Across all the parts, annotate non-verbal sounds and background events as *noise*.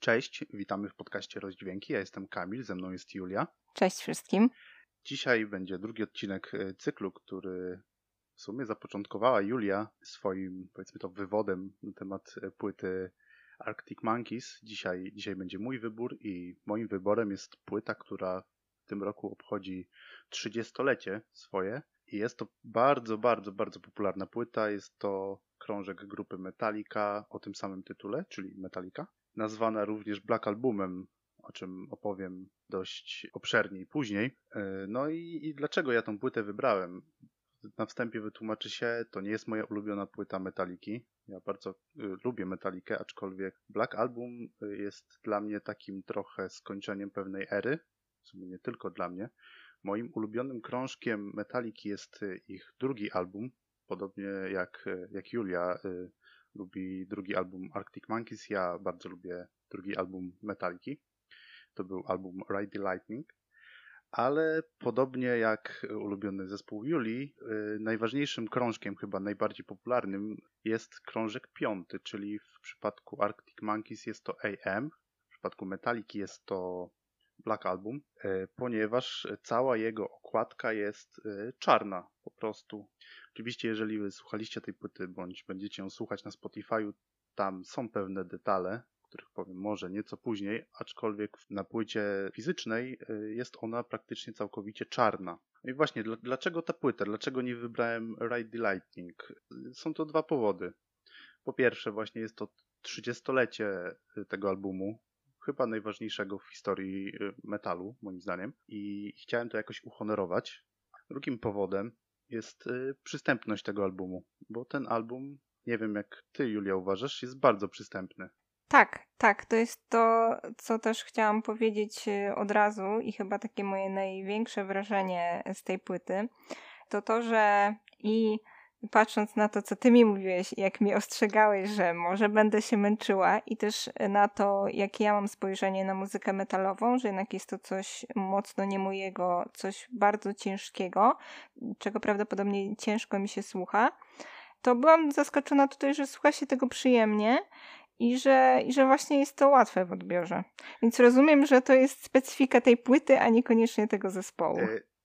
Cześć, witamy w podcaście Rozdźwięki. Ja jestem Kamil, ze mną jest Julia. Cześć wszystkim. Dzisiaj będzie drugi odcinek e, cyklu, który w sumie zapoczątkowała Julia swoim, powiedzmy to, wywodem na temat e, płyty Arctic Monkeys. Dzisiaj, dzisiaj będzie mój wybór i moim wyborem jest płyta, która w tym roku obchodzi 30-lecie swoje. I jest to bardzo, bardzo, bardzo popularna płyta. Jest to krążek grupy Metallica o tym samym tytule, czyli Metallica. Nazwana również Black Albumem, o czym opowiem dość obszerniej później. E, no i, i dlaczego ja tą płytę wybrałem? Na wstępie wytłumaczy się, to nie jest moja ulubiona płyta Metaliki. Ja bardzo y, lubię Metalikę, aczkolwiek Black Album y, jest dla mnie takim trochę skończeniem pewnej ery. W sumie nie tylko dla mnie. Moim ulubionym krążkiem Metaliki jest ich drugi album, podobnie jak, jak Julia lubi drugi album Arctic Monkeys, ja bardzo lubię drugi album Metaliki. To był album Ride the Lightning. Ale podobnie jak ulubiony zespół Julii, y, najważniejszym krążkiem, chyba najbardziej popularnym, jest krążek piąty, czyli w przypadku Arctic Monkeys jest to AM, w przypadku Metaliki jest to Black Album, y, ponieważ cała jego okładka jest y, czarna po prostu. Oczywiście, jeżeli słuchaliście tej płyty, bądź będziecie ją słuchać na Spotify'u, tam są pewne detale, których powiem może nieco później, aczkolwiek na płycie fizycznej y, jest ona praktycznie całkowicie czarna. I właśnie, dlaczego ta płyta? Dlaczego nie wybrałem Ride the Lightning? Są to dwa powody. Po pierwsze, właśnie jest to 30-lecie y, tego albumu, chyba najważniejszego w historii y, metalu, moim zdaniem, i chciałem to jakoś uhonorować. Drugim powodem jest przystępność tego albumu, bo ten album, nie wiem jak ty, Julia, uważasz, jest bardzo przystępny. Tak, tak, to jest to, co też chciałam powiedzieć y, od razu i chyba takie moje największe wrażenie z tej płyty, to to, że i patrząc na to, co ty mi mówiłeś, jak mi ostrzegałeś, że może będę się męczyła i też na to, jakie ja mam spojrzenie na muzykę metalową, że jednak jest to coś mocno nie mojego, coś bardzo ciężkiego, czego prawdopodobnie ciężko mi się słucha, to byłam zaskoczona tutaj, że słucha się tego przyjemnie i że, i że właśnie jest to łatwe w odbiorze. Więc rozumiem, że to jest specyfika tej płyty, a niekoniecznie tego zespołu.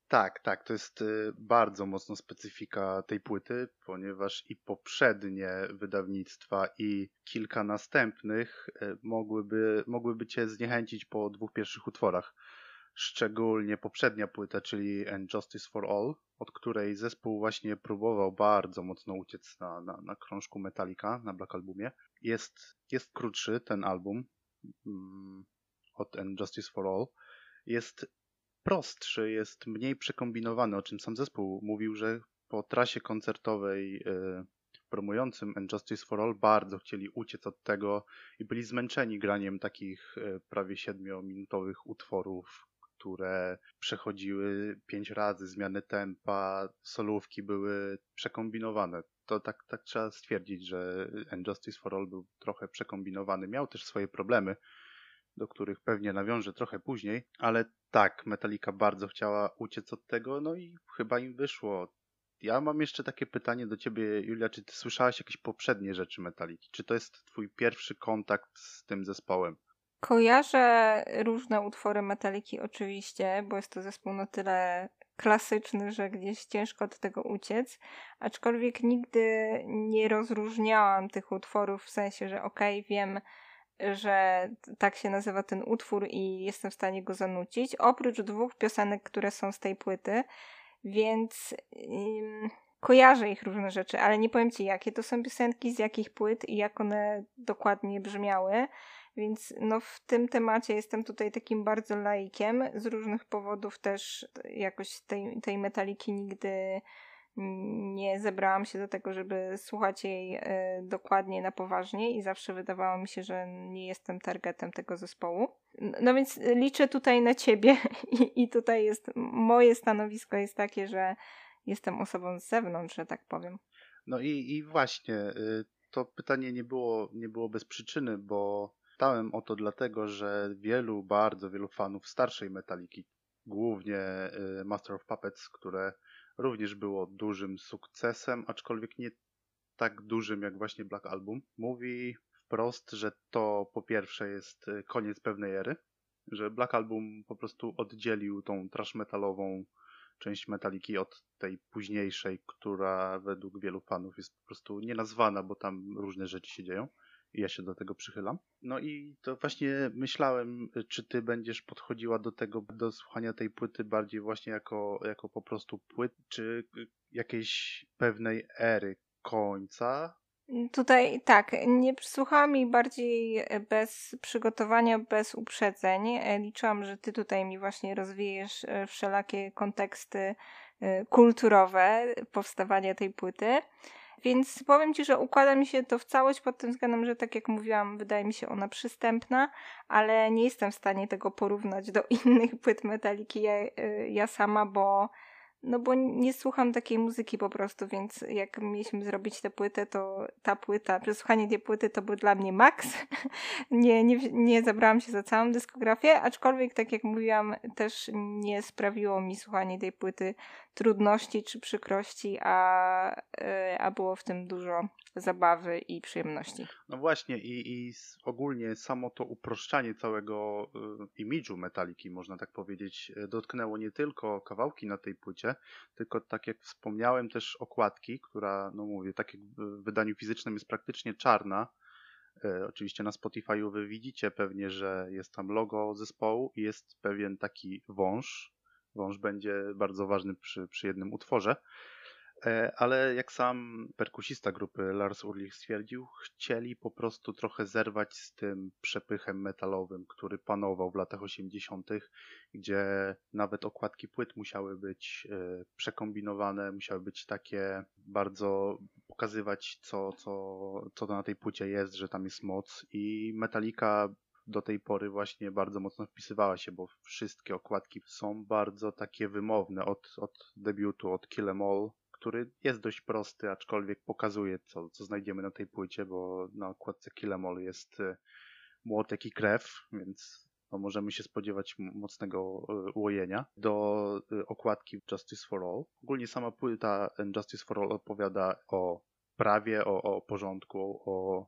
Tak, tak, to jest e, bardzo mocno specyfika tej płyty, ponieważ i poprzednie wydawnictwa, i kilka następnych e, mogłyby, mogłyby cię zniechęcić po dwóch pierwszych utworach szczególnie poprzednia płyta, czyli And Justice for All, od której zespół właśnie próbował bardzo mocno uciec na, na, na krążku Metallica, na Black Albumie. Jest, jest krótszy ten album mm, od And Justice for All. Jest prostszy, jest mniej przekombinowany, o czym sam zespół mówił, że po trasie koncertowej yy, promującym And Justice for All bardzo chcieli uciec od tego i byli zmęczeni graniem takich y, prawie siedmiominutowych utworów, które przechodziły pięć razy zmiany tempa, solówki były przekombinowane. To tak, tak trzeba stwierdzić, że Justice for All był trochę przekombinowany. Miał też swoje problemy, do których pewnie nawiążę trochę później, ale tak, Metallica bardzo chciała uciec od tego, no i chyba im wyszło. Ja mam jeszcze takie pytanie do ciebie, Julia, czy ty słyszałaś jakieś poprzednie rzeczy Metaliki? Czy to jest twój pierwszy kontakt z tym zespołem? Kojarzę różne utwory Metaliki oczywiście, bo jest to zespół na tyle klasyczny, że gdzieś ciężko od tego uciec, aczkolwiek nigdy nie rozróżniałam tych utworów w sensie, że okej, okay, wiem, że tak się nazywa ten utwór i jestem w stanie go zanucić, oprócz dwóch piosenek, które są z tej płyty, więc um, kojarzę ich różne rzeczy, ale nie powiem ci jakie to są piosenki, z jakich płyt i jak one dokładnie brzmiały. Więc no w tym temacie jestem tutaj takim bardzo laikiem. Z różnych powodów też jakoś tej, tej metaliki nigdy nie zebrałam się do tego, żeby słuchać jej y, dokładnie na poważnie i zawsze wydawało mi się, że nie jestem targetem tego zespołu. No więc liczę tutaj na ciebie *laughs* i, i tutaj jest moje stanowisko jest takie, że jestem osobą z zewnątrz, że tak powiem. No i, i właśnie, y, to pytanie nie było, nie było bez przyczyny, bo Pytałem o to dlatego, że wielu, bardzo wielu fanów starszej Metaliki, głównie y, Master of Puppets, które również było dużym sukcesem, aczkolwiek nie tak dużym jak właśnie Black Album, mówi wprost, że to po pierwsze jest y, koniec pewnej ery, że Black Album po prostu oddzielił tą trash metalową część Metaliki od tej późniejszej, która według wielu fanów jest po prostu nienazwana, bo tam różne rzeczy się dzieją ja się do tego przychylam. No i to właśnie myślałem, czy ty będziesz podchodziła do tego, do słuchania tej płyty bardziej właśnie jako, jako po prostu płyt, czy jakiejś pewnej ery końca, Tutaj tak, nie przysłuchałam jej bardziej bez przygotowania, bez uprzedzeń. Liczyłam, że ty tutaj mi właśnie rozwijesz e, wszelakie konteksty e, kulturowe powstawania tej płyty. Więc powiem Ci, że układa mi się to w całość pod tym względem, że tak jak mówiłam, wydaje mi się ona przystępna, ale nie jestem w stanie tego porównać do *laughs* innych płyt Metaliki ja, e, ja sama, bo no bo nie słucham takiej muzyki po prostu, więc jak mieliśmy zrobić tę płytę, to ta płyta, przesłuchanie tej płyty to był dla mnie maks. *laughs* nie, nie, nie zabrałam się za całą dyskografię, aczkolwiek tak jak mówiłam, też nie sprawiło mi słuchanie tej płyty trudności czy przykrości, a, e, a było w tym dużo zabawy i przyjemności. No właśnie i, i ogólnie samo to uproszczanie całego y, imidżu Metaliki, można tak powiedzieć, e, dotknęło nie tylko kawałki na tej płycie, tylko tak jak wspomniałem też okładki, która, no mówię, tak jak w wydaniu fizycznym jest praktycznie czarna, e, Oczywiście na Spotify'u wy widzicie pewnie, że jest tam logo zespołu i jest pewien taki wąż. Wąż będzie bardzo ważny przy, przy jednym utworze. E, ale jak sam perkusista grupy Lars Ulrich stwierdził, chcieli po prostu trochę zerwać z tym przepychem metalowym, który panował w latach 80., gdzie nawet okładki płyt musiały być e, przekombinowane, musiały być takie bardzo pokazywać, co, co, co to na tej płycie jest, że tam jest moc i Metallica do tej pory właśnie bardzo mocno wpisywała się, bo wszystkie okładki są bardzo takie wymowne od, od debiutu, od Kill Em All który jest dość prosty, aczkolwiek pokazuje, co, co znajdziemy na tej płycie, bo na okładce Killamol jest y, młotek i krew, więc no, możemy się spodziewać mocnego y, ułojenia. Do y, okładki Justice for All. Ogólnie sama płyta Justice for All opowiada o prawie, o, o porządku, o,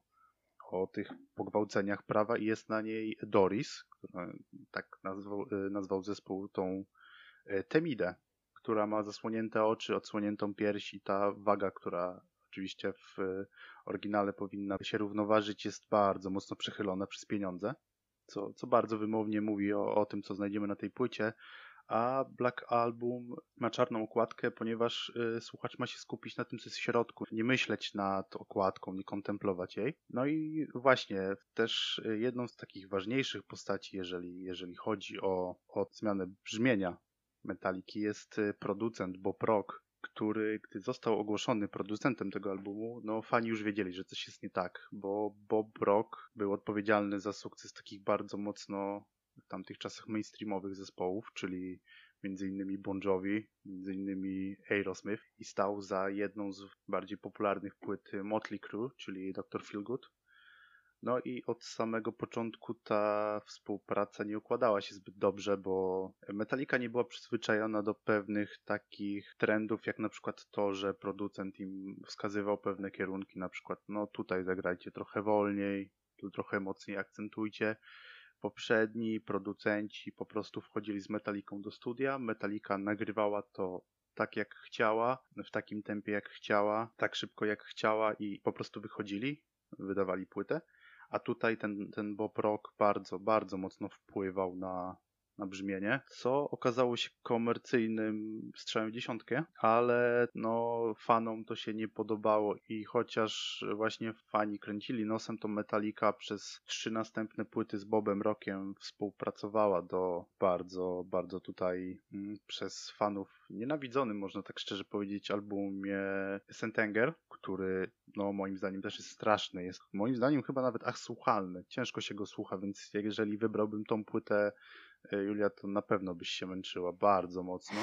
o tych pogwałceniach prawa i jest na niej Doris, która tak nazwał, nazwał zespół tą Temidę, która ma zasłonięte oczy, odsłoniętą pierś i ta waga, która oczywiście w oryginale powinna się równoważyć, jest bardzo mocno przechylona przez pieniądze, co, co bardzo wymownie mówi o, o tym, co znajdziemy na tej płycie. A Black Album ma czarną okładkę, ponieważ y, słuchacz ma się skupić na tym, co jest w środku, nie myśleć nad okładką, nie kontemplować jej. No i właśnie też jedną z takich ważniejszych postaci, jeżeli, jeżeli chodzi o, o zmianę brzmienia Metaliki jest y, producent Bob Rock, który, gdy został ogłoszony producentem tego albumu, no fani już wiedzieli, że coś jest nie tak, bo Bob Rock był odpowiedzialny za sukces takich bardzo mocno w tamtych czasach mainstreamowych zespołów, czyli innymi Bon Jovi, innymi Aerosmith i stał za jedną z bardziej popularnych płyt Motley Crue, czyli Dr. Feelgood. No i od samego początku ta współpraca nie układała się zbyt dobrze, bo Metallica nie była przyzwyczajona do pewnych takich trendów, jak na przykład to, że producent im wskazywał pewne kierunki, na przykład no tutaj zagrajcie trochę wolniej, tu trochę mocniej akcentujcie. Poprzedni producenci po prostu wchodzili z Metaliką do studia, Metallica nagrywała to tak jak chciała, w takim tempie jak chciała, tak szybko jak chciała i po prostu wychodzili, wydawali płytę. A tutaj ten, ten Bob Rock bardzo, bardzo mocno wpływał na, na brzmienie, co okazało się komercyjnym strzałem w dziesiątkę, ale no fanom to się nie podobało i chociaż właśnie fani kręcili nosem, to Metallica przez trzy następne płyty z Bobem Rockiem współpracowała do bardzo, bardzo tutaj mm, przez fanów nienawidzonym, można tak szczerze powiedzieć, albumie Sentenger, który no moim zdaniem też jest straszny, jest moim zdaniem chyba nawet ach słuchalny, ciężko się go słucha, więc jeżeli wybrałbym tą płytę Julia, to na pewno byś się męczyła bardzo mocno,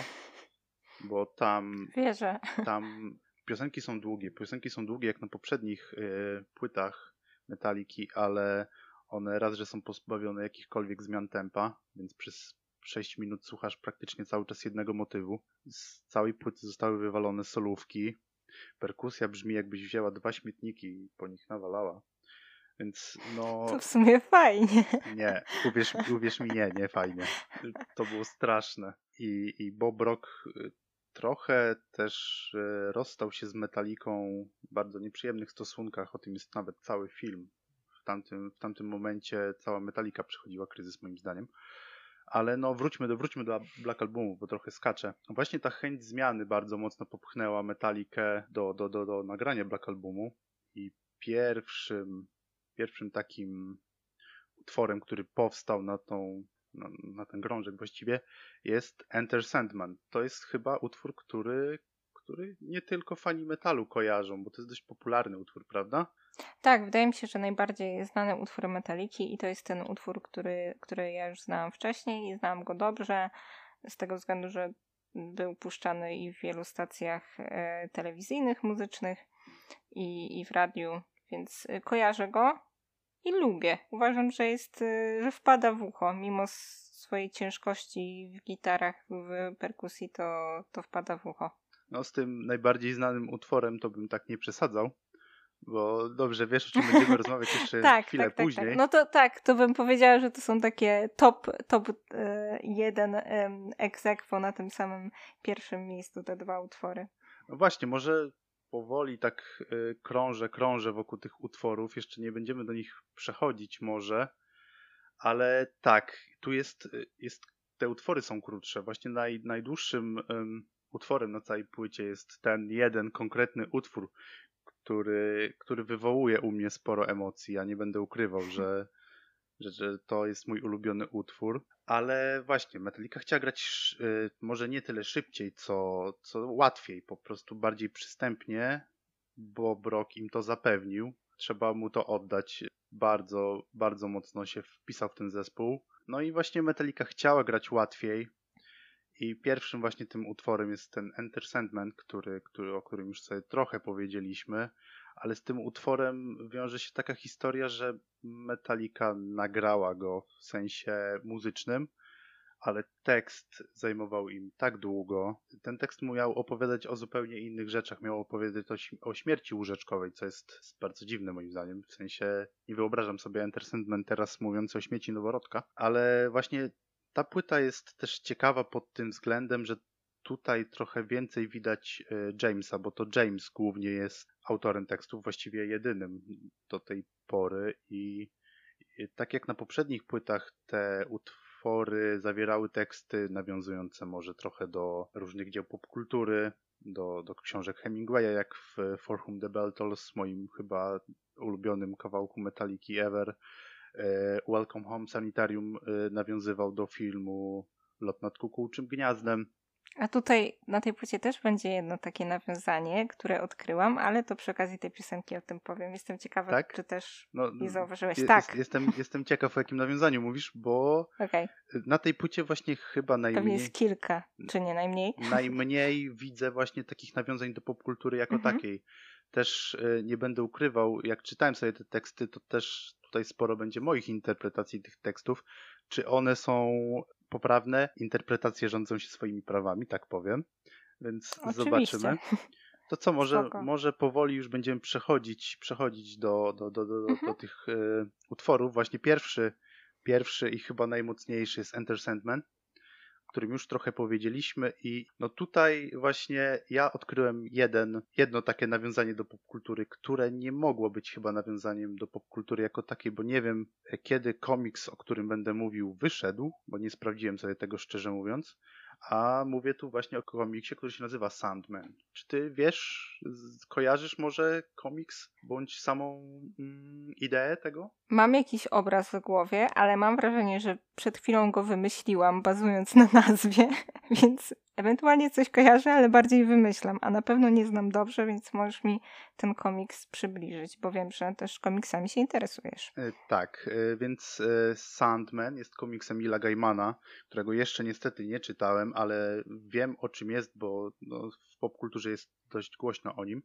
bo tam. Wierzę. Tam piosenki są długie. Piosenki są długie jak na poprzednich y, płytach Metaliki, ale one raz, że są pozbawione jakichkolwiek zmian tempa, więc przez 6 minut słuchasz praktycznie cały czas jednego motywu. Z całej płyty zostały wywalone solówki. Perkusja brzmi jakbyś wzięła dwa śmietniki i po nich nawalała. Więc no. To w sumie fajnie. Nie, uwierz, uwierz mi, nie, nie fajnie. To było straszne. I, i Bob Rock y, trochę też y, rozstał się z Metaliką w bardzo nieprzyjemnych stosunkach. O tym jest nawet cały film. W tamtym, w tamtym momencie cała Metalika przechodziła kryzys, moim zdaniem. Ale no wróćmy do, wróćmy do Black Albumu, bo trochę skaczę. Właśnie ta chęć zmiany bardzo mocno popchnęła Metalikę do, do, do, do nagrania Black Albumu. I pierwszym, pierwszym takim utworem, który powstał na tą na, na ten grążek właściwie, jest Enter Sandman. To jest chyba utwór, który, który nie tylko fani metalu kojarzą, bo to jest dość popularny utwór, prawda? Tak, wydaje mi się, że najbardziej znany utwór Metaliki i to jest ten utwór, który, który ja już znałam wcześniej i znałam go dobrze, z tego względu, że był puszczany i w wielu stacjach e, telewizyjnych, muzycznych i, i w radiu, więc e, kojarzę go i lubię. Uważam, że jest, y, że wpada w ucho, mimo swojej ciężkości w gitarach, w perkusji, to, to wpada w ucho. No z tym najbardziej znanym utworem to bym tak nie przesadzał, bo dobrze wiesz, o czym będziemy *laughs* rozmawiać jeszcze tak, chwilę tak, tak, później. Tak. No to tak, to bym powiedziała, że to są takie top, top y, jeden ex aequo na tym samym pierwszym miejscu te dwa utwory. No właśnie, może powoli tak y, krążę, krążę wokół tych utworów. Jeszcze nie będziemy do nich przechodzić może, ale tak, tu jest, y, jest te utwory są krótsze. Właśnie naj, najdłuższym um, utworem na całej płycie jest ten jeden konkretny utwór, który, który wywołuje u mnie sporo emocji. Ja nie będę ukrywał, że, *laughs* że, że to jest mój ulubiony utwór. Ale właśnie, Metallica chciała grać y, może nie tyle szybciej, co, co łatwiej, po prostu bardziej przystępnie, bo Brock im to zapewnił. Trzeba mu to oddać. Bardzo, bardzo mocno się wpisał w ten zespół. No i właśnie Metallica chciała grać łatwiej. I pierwszym właśnie tym utworem jest ten Enter Sandman, który, który, o którym już sobie trochę powiedzieliśmy ale z tym utworem wiąże się taka historia, że Metallica nagrała go w sensie muzycznym, ale tekst zajmował im tak długo. Ten tekst miał opowiadać o zupełnie innych rzeczach. Miał opowiadać o, o śmierci łóżeczkowej, co jest bardzo dziwne moim zdaniem. W sensie nie wyobrażam sobie Enter Sandman teraz mówiący o śmieci noworodka, ale właśnie ta płyta jest też ciekawa pod tym względem, że tutaj trochę więcej widać e, Jamesa, bo to James głównie jest autorem tekstów, właściwie jedynym do tej pory i tak jak na poprzednich płytach te utwory zawierały teksty nawiązujące może trochę do różnych dzieł popkultury, do, do książek Hemingwaya, jak w For Whom the Bell Tolls, moim chyba ulubionym kawałku Metaliki ever. E, Welcome Home Sanitarium e, nawiązywał do filmu Lot nad kukułczym gniazdem. A tutaj na tej płycie też będzie jedno takie nawiązanie, które odkryłam, ale to przy okazji tej piosenki o tym powiem. Jestem ciekawa, tak? czy też no, nie zauważyłeś. Je, tak. Jestem, jestem ciekaw, o jakim nawiązaniu mówisz, bo okay. na tej płycie właśnie chyba najmniej... Pewnie jest kilka, czy nie najmniej? Najmniej widzę właśnie takich nawiązań do popkultury jako mhm. takiej. Też y, nie będę ukrywał, jak czytałem sobie te teksty, to też tutaj sporo będzie moich interpretacji tych tekstów. Czy one są poprawne, interpretacje rządzą się swoimi prawami, tak powiem. Więc Oczywiście. zobaczymy. To co, może, może powoli już będziemy przechodzić, przechodzić do, do, do, do, do, mhm. do tych y, utworów. Właśnie pierwszy, pierwszy i chyba najmocniejszy jest Enter Sandman którym już trochę powiedzieliśmy i no tutaj właśnie ja odkryłem jeden, jedno takie nawiązanie do popkultury, które nie mogło być chyba nawiązaniem do popkultury jako takiej, bo nie wiem kiedy komiks, o którym będę mówił, wyszedł, bo nie sprawdziłem sobie tego szczerze mówiąc, a mówię tu właśnie o komiksie, który się nazywa Sandman. Czy ty wiesz, kojarzysz może komiks bądź samą mm, ideę tego? Mam jakiś obraz w głowie, ale mam wrażenie, że przed chwilą go wymyśliłam, bazując na nazwie, *laughs* więc ewentualnie coś kojarzę, ale bardziej wymyślam, a na pewno nie znam dobrze, więc możesz mi ten komiks przybliżyć, bo wiem, że też komiksami się interesujesz. E, tak, e, więc e, Sandman jest komiksem Ila Gaimana, którego jeszcze niestety nie czytałem, ale wiem o czym jest, bo no, w popkulturze jest dość głośno o nim.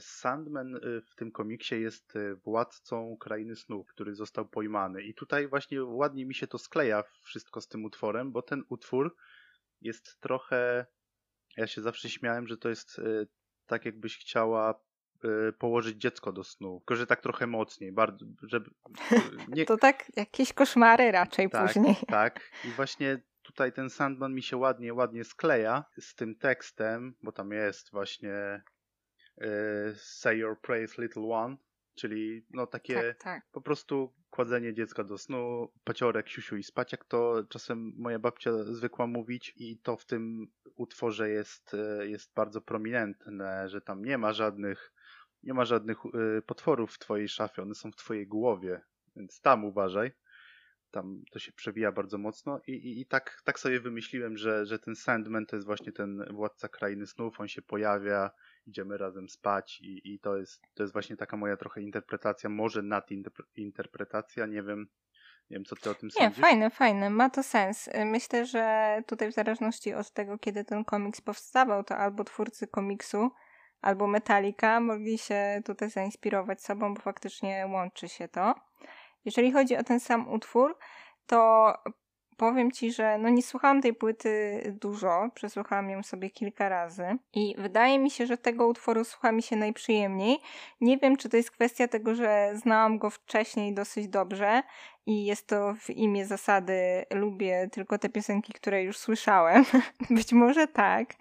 Sandman w tym komiksie jest władcą krainy snu, który został pojmany. I tutaj właśnie ładnie mi się to skleja wszystko z tym utworem, bo ten utwór jest trochę. Ja się zawsze śmiałem, że to jest tak, jakbyś chciała y, położyć dziecko do snu, tylko że tak trochę mocniej, bardzo, żeby... Nie... *laughs* To tak jakieś koszmary raczej tak, później. Tak, i właśnie tutaj ten Sandman mi się ładnie, ładnie skleja z tym tekstem, bo tam jest właśnie Say your praise little one, czyli no takie tak, tak. po prostu kładzenie dziecka do snu, paciorek, siusiu i spać, jak to czasem moja babcia zwykła mówić i to w tym utworze jest, e, jest bardzo prominentne, że tam nie ma żadnych nie ma żadnych e, potworów w twojej szafie, one są w twojej głowie, więc tam uważaj. Tam to się przewija bardzo mocno i, i, i tak, tak sobie wymyśliłem, że, że ten Sandman to jest właśnie ten władca krainy snów, on się pojawia, idziemy razem spać i, i to, jest, to jest właśnie taka moja trochę interpretacja, może nadinterpretacja, nie wiem, nie wiem, co ty o tym sądzisz. Nie, fajne, fajne, ma to sens. Myślę, że tutaj w zależności od tego, kiedy ten komiks powstawał, to albo twórcy komiksu, albo Metallica mogli się tutaj zainspirować sobą, bo faktycznie łączy się to. Jeżeli chodzi o ten sam utwór, to powiem ci, że no nie słuchałam tej płyty dużo, przesłuchałam ją sobie kilka razy i wydaje mi się, że tego utworu słucha mi się najprzyjemniej. Nie wiem, czy to jest kwestia tego, że znałam go wcześniej dosyć dobrze i jest to w imię zasady lubię tylko te piosenki, które już słyszałem. *laughs* Być może tak.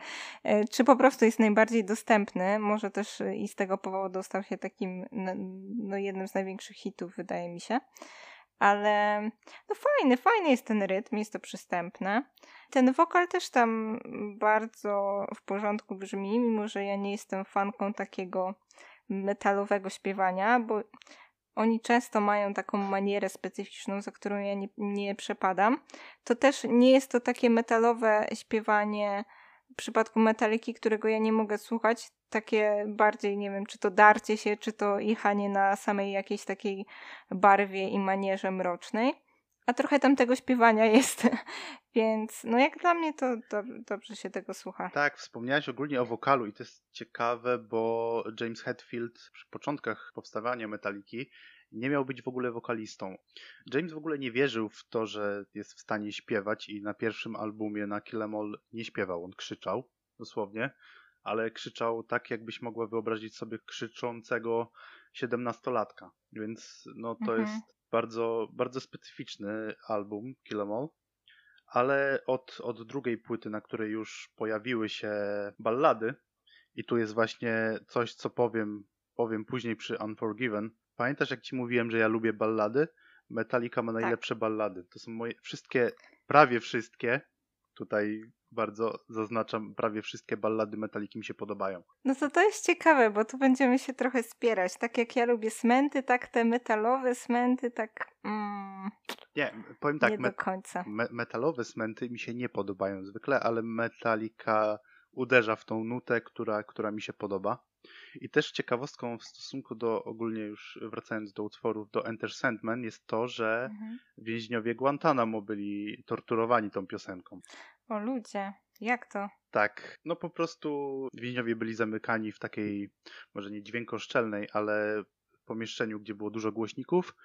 E, czy po prostu jest najbardziej dostępny. Może też i z tego powodu stał się takim no, jednym z największych hitów, wydaje mi się ale no fajny, fajny jest ten rytm, jest to przystępne. Ten wokal też tam bardzo w porządku brzmi, mimo że ja nie jestem fanką takiego metalowego śpiewania, bo oni często mają taką manierę specyficzną, za którą ja nie, nie przepadam. To też nie jest to takie metalowe śpiewanie w przypadku metaliki, którego ja nie mogę słuchać, takie bardziej, nie wiem, czy to darcie się, czy to jechanie na samej jakiejś takiej barwie i manierze mrocznej. A trochę tam tego śpiewania *laughs* jest, więc no jak dla mnie to do, dobrze się tego słucha. Tak, wspomniałeś ogólnie o wokalu i to jest ciekawe, bo James Hetfield przy początkach powstawania Metaliki nie miał być w ogóle wokalistą. James w ogóle nie wierzył w to, że jest w stanie śpiewać i na pierwszym albumie na Kill Em All nie śpiewał, on krzyczał dosłownie ale krzyczał tak, jakbyś mogła wyobrazić sobie krzyczącego siedemnastolatka. Więc no to mhm. jest bardzo, bardzo specyficzny album Kill Em All. Ale od, od drugiej płyty, na której już pojawiły się ballady, i tu jest właśnie coś, co powiem, powiem później przy Unforgiven. Pamiętasz, jak ci mówiłem, że ja lubię ballady? Metallica ma tak. najlepsze tak. ballady. To są moje wszystkie, prawie wszystkie, tutaj bardzo zaznaczam, prawie wszystkie ballady Metaliki mi się podobają. No to to jest ciekawe, bo tu będziemy się trochę spierać. Tak jak ja lubię smenty, tak te metalowe smenty, tak... Mm, nie, powiem tak. Nie me do końca. Me metalowe smenty mi się nie podobają zwykle, ale Metallica uderza w tą nutę, która, która mi się podoba. I też ciekawostką w stosunku do, ogólnie już wracając do utworów, do Enter Sandman jest to, że mhm. więźniowie Guantanamo byli torturowani tą piosenką. O ludzie, jak to? Tak, no po prostu więźniowie byli zamykani w takiej, może nie dźwiękoszczelnej, ale pomieszczeniu, gdzie było dużo głośników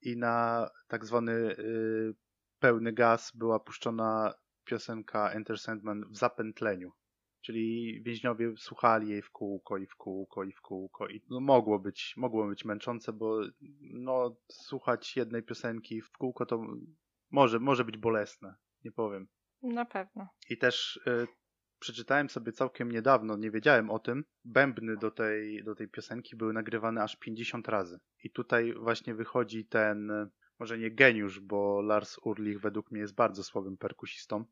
i na tak zwany y, pełny gaz była puszczona piosenka Enter Sandman w zapętleniu. Czyli więźniowie słuchali jej w kółko i w kółko i w kółko i no mogło być, mogło być męczące, bo no słuchać jednej piosenki w kółko to może, może być bolesne, nie powiem. Na pewno. I też y, przeczytałem sobie całkiem niedawno, nie wiedziałem o tym, bębny do tej, do tej piosenki były nagrywane aż 50 razy. I tutaj właśnie wychodzi ten, może nie geniusz, bo Lars Urlich według mnie jest bardzo słabym perkusistą,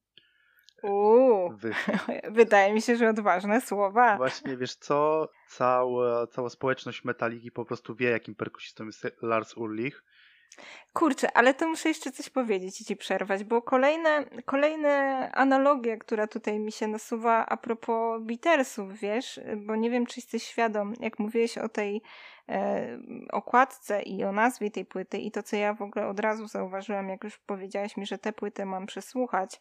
Uuu, Wy... *laughs* wydaje mi się, że odważne słowa. Właśnie, wiesz co, cała, cała społeczność Metaliki po prostu wie, jakim perkusistą jest Lars Ulrich. Kurczę, ale to muszę jeszcze coś powiedzieć i ci przerwać, bo kolejne, kolejne analogia, która tutaj mi się nasuwa a propos Beatlesów, wiesz, bo nie wiem, czy jesteś świadom, jak mówiłeś o tej e, okładce i o nazwie tej płyty i to, co ja w ogóle od razu zauważyłam, jak już powiedziałaś mi, że tę płytę mam przesłuchać,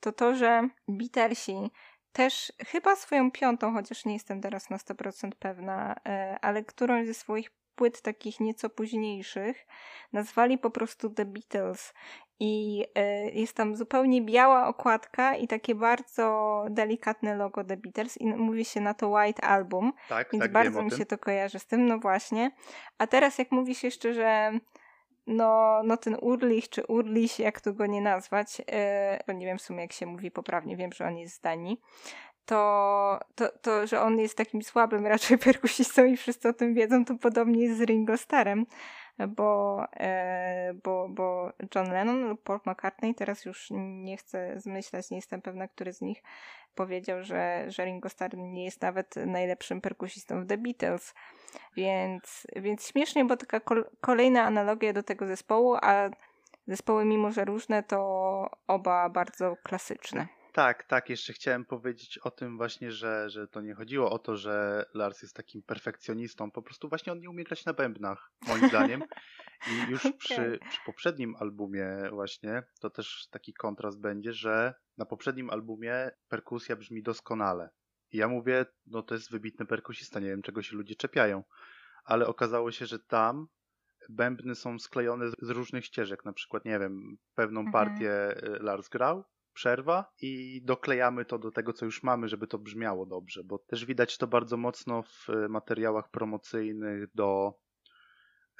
to to, że Beatlesi też chyba swoją piątą, chociaż nie jestem teraz na 100% pewna, e, ale którąś ze swoich płyt takich nieco późniejszych nazwali po prostu The Beatles. I y, jest tam zupełnie biała okładka i takie bardzo delikatne logo The Beatles i mówi się na to White Album, Tak, więc tak, bardzo mi się to kojarzy z tym, no właśnie. A teraz jak mówisz jeszcze, że no, no ten Urlich czy Urlich, jak tu go nie nazwać, e, bo nie wiem w sumie jak się mówi poprawnie, wiem, że on jest z Danii, to, to, to, że on jest takim słabym raczej *laughs* perkusistą i wszyscy o tym wiedzą, to podobnie jest z Ringo Starem, bo, e, bo, bo John Lennon lub Paul McCartney, teraz już nie chcę zmyślać, nie jestem pewna, który z nich powiedział, że, że Ringo Starr nie jest nawet najlepszym perkusistą w The Beatles. Więc, więc śmiesznie, bo taka kol- kolejna analogia do tego zespołu, a zespoły mimo, że różne, to oba bardzo klasyczne. Tak, tak, jeszcze chciałem powiedzieć o tym właśnie, że, że to nie chodziło o to, że Lars jest takim perfekcjonistą, po prostu właśnie on nie umie grać na bębnach, moim *laughs* zdaniem. I już Okej. przy, przy poprzednim albumie właśnie, to też taki kontrast będzie, że na poprzednim albumie perkusja brzmi doskonale. I ja mówię, no to jest wybitny perkusista, nie wiem czego się ludzie czepiają, ale okazało się, że tam bębny są sklejone z z różnych ścieżek, na przykład, nie wiem, pewną Mhm. partię y, Lars grał, przerwa i doklejamy to do tego, co już mamy, żeby to brzmiało dobrze, bo też widać to bardzo mocno w y, materiałach promocyjnych do,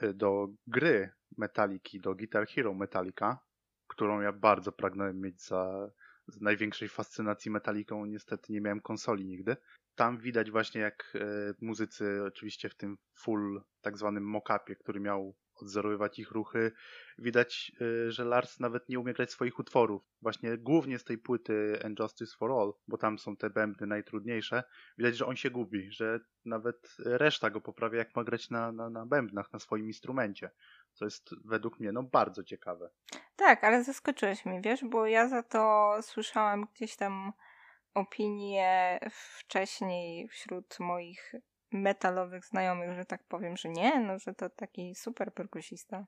y, do gry Metaliki, do Guitar Hero Metallica, którą ja bardzo pragnąłem mieć za, z największej fascynacji Metaliką. Niestety nie miałem konsoli nigdy. Tam widać właśnie jak e, muzycy, oczywiście w tym full tak zwanym mock-upie, który miał odzorowywać ich ruchy, widać, e, że Lars nawet nie umie grać swoich utworów. Właśnie głównie z tej płyty And Justice for All, bo tam są te bębny najtrudniejsze, widać, że on się gubi, że nawet reszta go poprawia, jak ma grać na, na, na bębnach, na swoim instrumencie. Co jest według mnie no, bardzo ciekawe. Tak, ale zaskoczyłeś mnie, wiesz, bo ja za to słyszałam gdzieś tam opinie wcześniej wśród moich metalowych znajomych, że tak powiem, że nie, no że to taki super perkusista.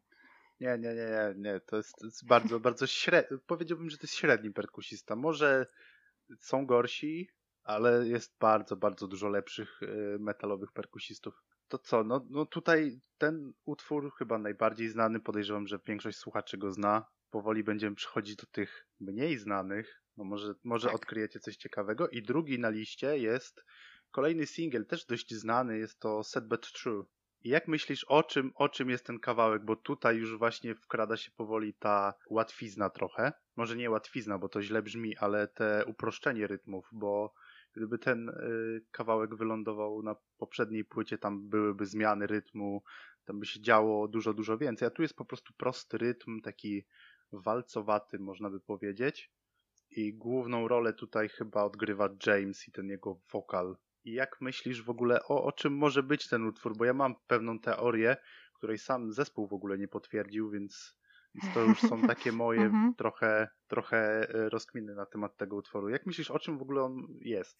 Nie, nie, nie, nie, nie. To jest, to jest bardzo, *laughs* bardzo średni. Powiedziałbym, że to jest średni perkusista. Może są gorsi, ale jest bardzo, bardzo dużo lepszych y, metalowych perkusistów. To co? No, no tutaj ten utwór chyba najbardziej znany. Podejrzewam, że większość słuchaczy go zna. Powoli będziemy przechodzić do tych mniej znanych. No może, może Tak. odkryjecie coś ciekawego. I drugi na liście jest kolejny singiel, też dość znany. Jest to Set But True. I jak myślisz, o czym, o czym jest ten kawałek? Bo tutaj już właśnie wkrada się powoli ta łatwizna trochę. Może nie łatwizna, bo to źle brzmi, ale te uproszczenie rytmów, bo gdyby ten y, kawałek wylądował na poprzedniej płycie, tam byłyby zmiany rytmu, tam by się działo dużo, dużo więcej. A tu jest po prostu prosty rytm, taki walcowaty, można by powiedzieć. I główną rolę tutaj chyba odgrywa James i ten jego wokal. I jak myślisz w ogóle o, o czym może być ten utwór? Bo ja mam pewną teorię, której sam zespół w ogóle nie potwierdził, więc, to już są takie *laughs* moje Mhm. trochę, trochę e, rozkminy na temat tego utworu. Jak myślisz, o czym w ogóle on jest?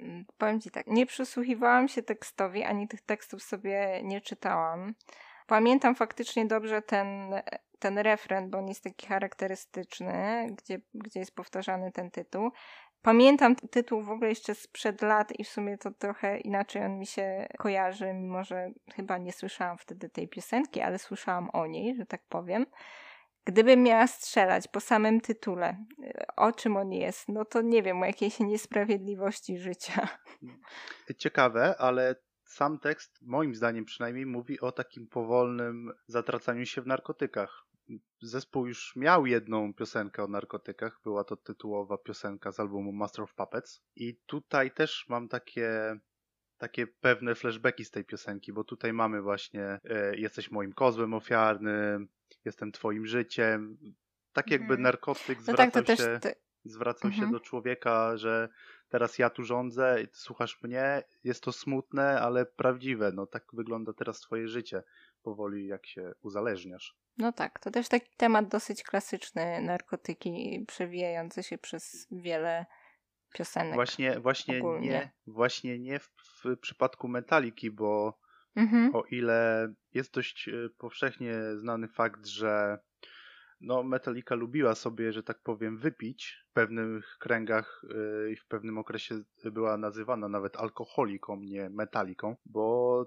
Mm, Powiem ci tak, nie przysłuchiwałam się tekstowi, ani tych tekstów sobie nie czytałam. Pamiętam faktycznie dobrze ten, ten refren, bo on jest taki charakterystyczny, gdzie, gdzie jest powtarzany ten tytuł. Pamiętam tytuł w ogóle jeszcze sprzed lat i w sumie to trochę inaczej on mi się kojarzy, mimo że chyba nie słyszałam wtedy tej piosenki, ale słyszałam o niej, że tak powiem. Gdybym miała strzelać po samym tytule, y, o czym on jest, no to nie wiem, o jakiejś niesprawiedliwości życia. *laughs* Ciekawe, ale sam tekst, moim zdaniem przynajmniej, mówi o takim powolnym zatracaniu się w narkotykach. Zespół już miał jedną piosenkę o narkotykach, była to tytułowa piosenka z albumu Master of Puppets. I tutaj też mam takie, takie pewne flashbacki z tej piosenki, bo tutaj mamy właśnie e, jesteś moim kozłem ofiarnym, jestem twoim życiem. Tak jakby Mhm. narkotyk No zwracał tak, też. się Ty... zwracał się do człowieka, że teraz ja tu rządzę słuchasz mnie, jest to smutne, ale prawdziwe. No tak wygląda teraz twoje życie powoli, jak się uzależniasz. No tak, to też taki temat dosyć klasyczny, narkotyki przewijające się przez wiele piosenek. Właśnie, właśnie ogólnie. nie, właśnie nie w, w przypadku Metaliki, bo Mhm. o ile jest dość e, powszechnie znany fakt, że no, Metallica lubiła sobie, że tak powiem, wypić w pewnych kręgach e, i w pewnym okresie była nazywana nawet alkoholiką, nie metaliką, bo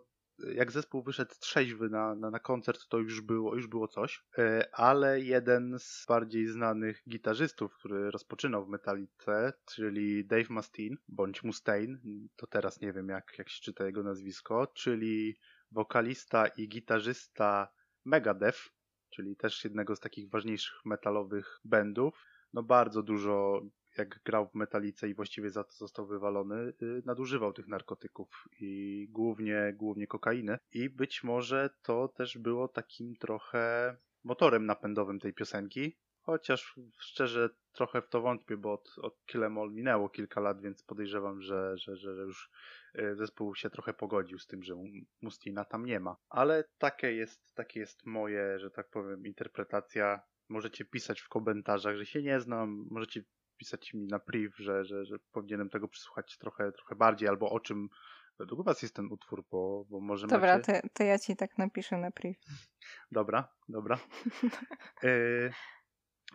jak zespół wyszedł trzeźwy na, na, na koncert, to już było, już było coś, e, ale jeden z bardziej znanych gitarzystów, który rozpoczynał w Metallice, czyli Dave Mustaine, bądź Mustaine, to teraz nie wiem jak, jak się czyta jego nazwisko, czyli wokalista i gitarzysta Megadeth, czyli też jednego z takich ważniejszych metalowych bandów. No bardzo dużo jak grał w metalice i właściwie za to został wywalony, y, nadużywał tych narkotyków i głównie, głównie kokainy. I być może to też było takim trochę motorem napędowym tej piosenki, chociaż szczerze trochę w to wątpię, bo od, od Killemall minęło kilka lat, więc podejrzewam, że, że, że już y, zespół się trochę pogodził z tym, że Mustina tam nie ma. Ale takie jest, takie jest moje, że tak powiem, interpretacja możecie pisać w komentarzach, że się nie znam, możecie pisać mi na priv, że, że, że powinienem tego przysłuchać trochę, trochę bardziej, albo o czym według was jest ten utwór, bo, bo może Dobra, macie... to, to ja ci tak napiszę na priv. *laughs* Dobra, dobra. *laughs* y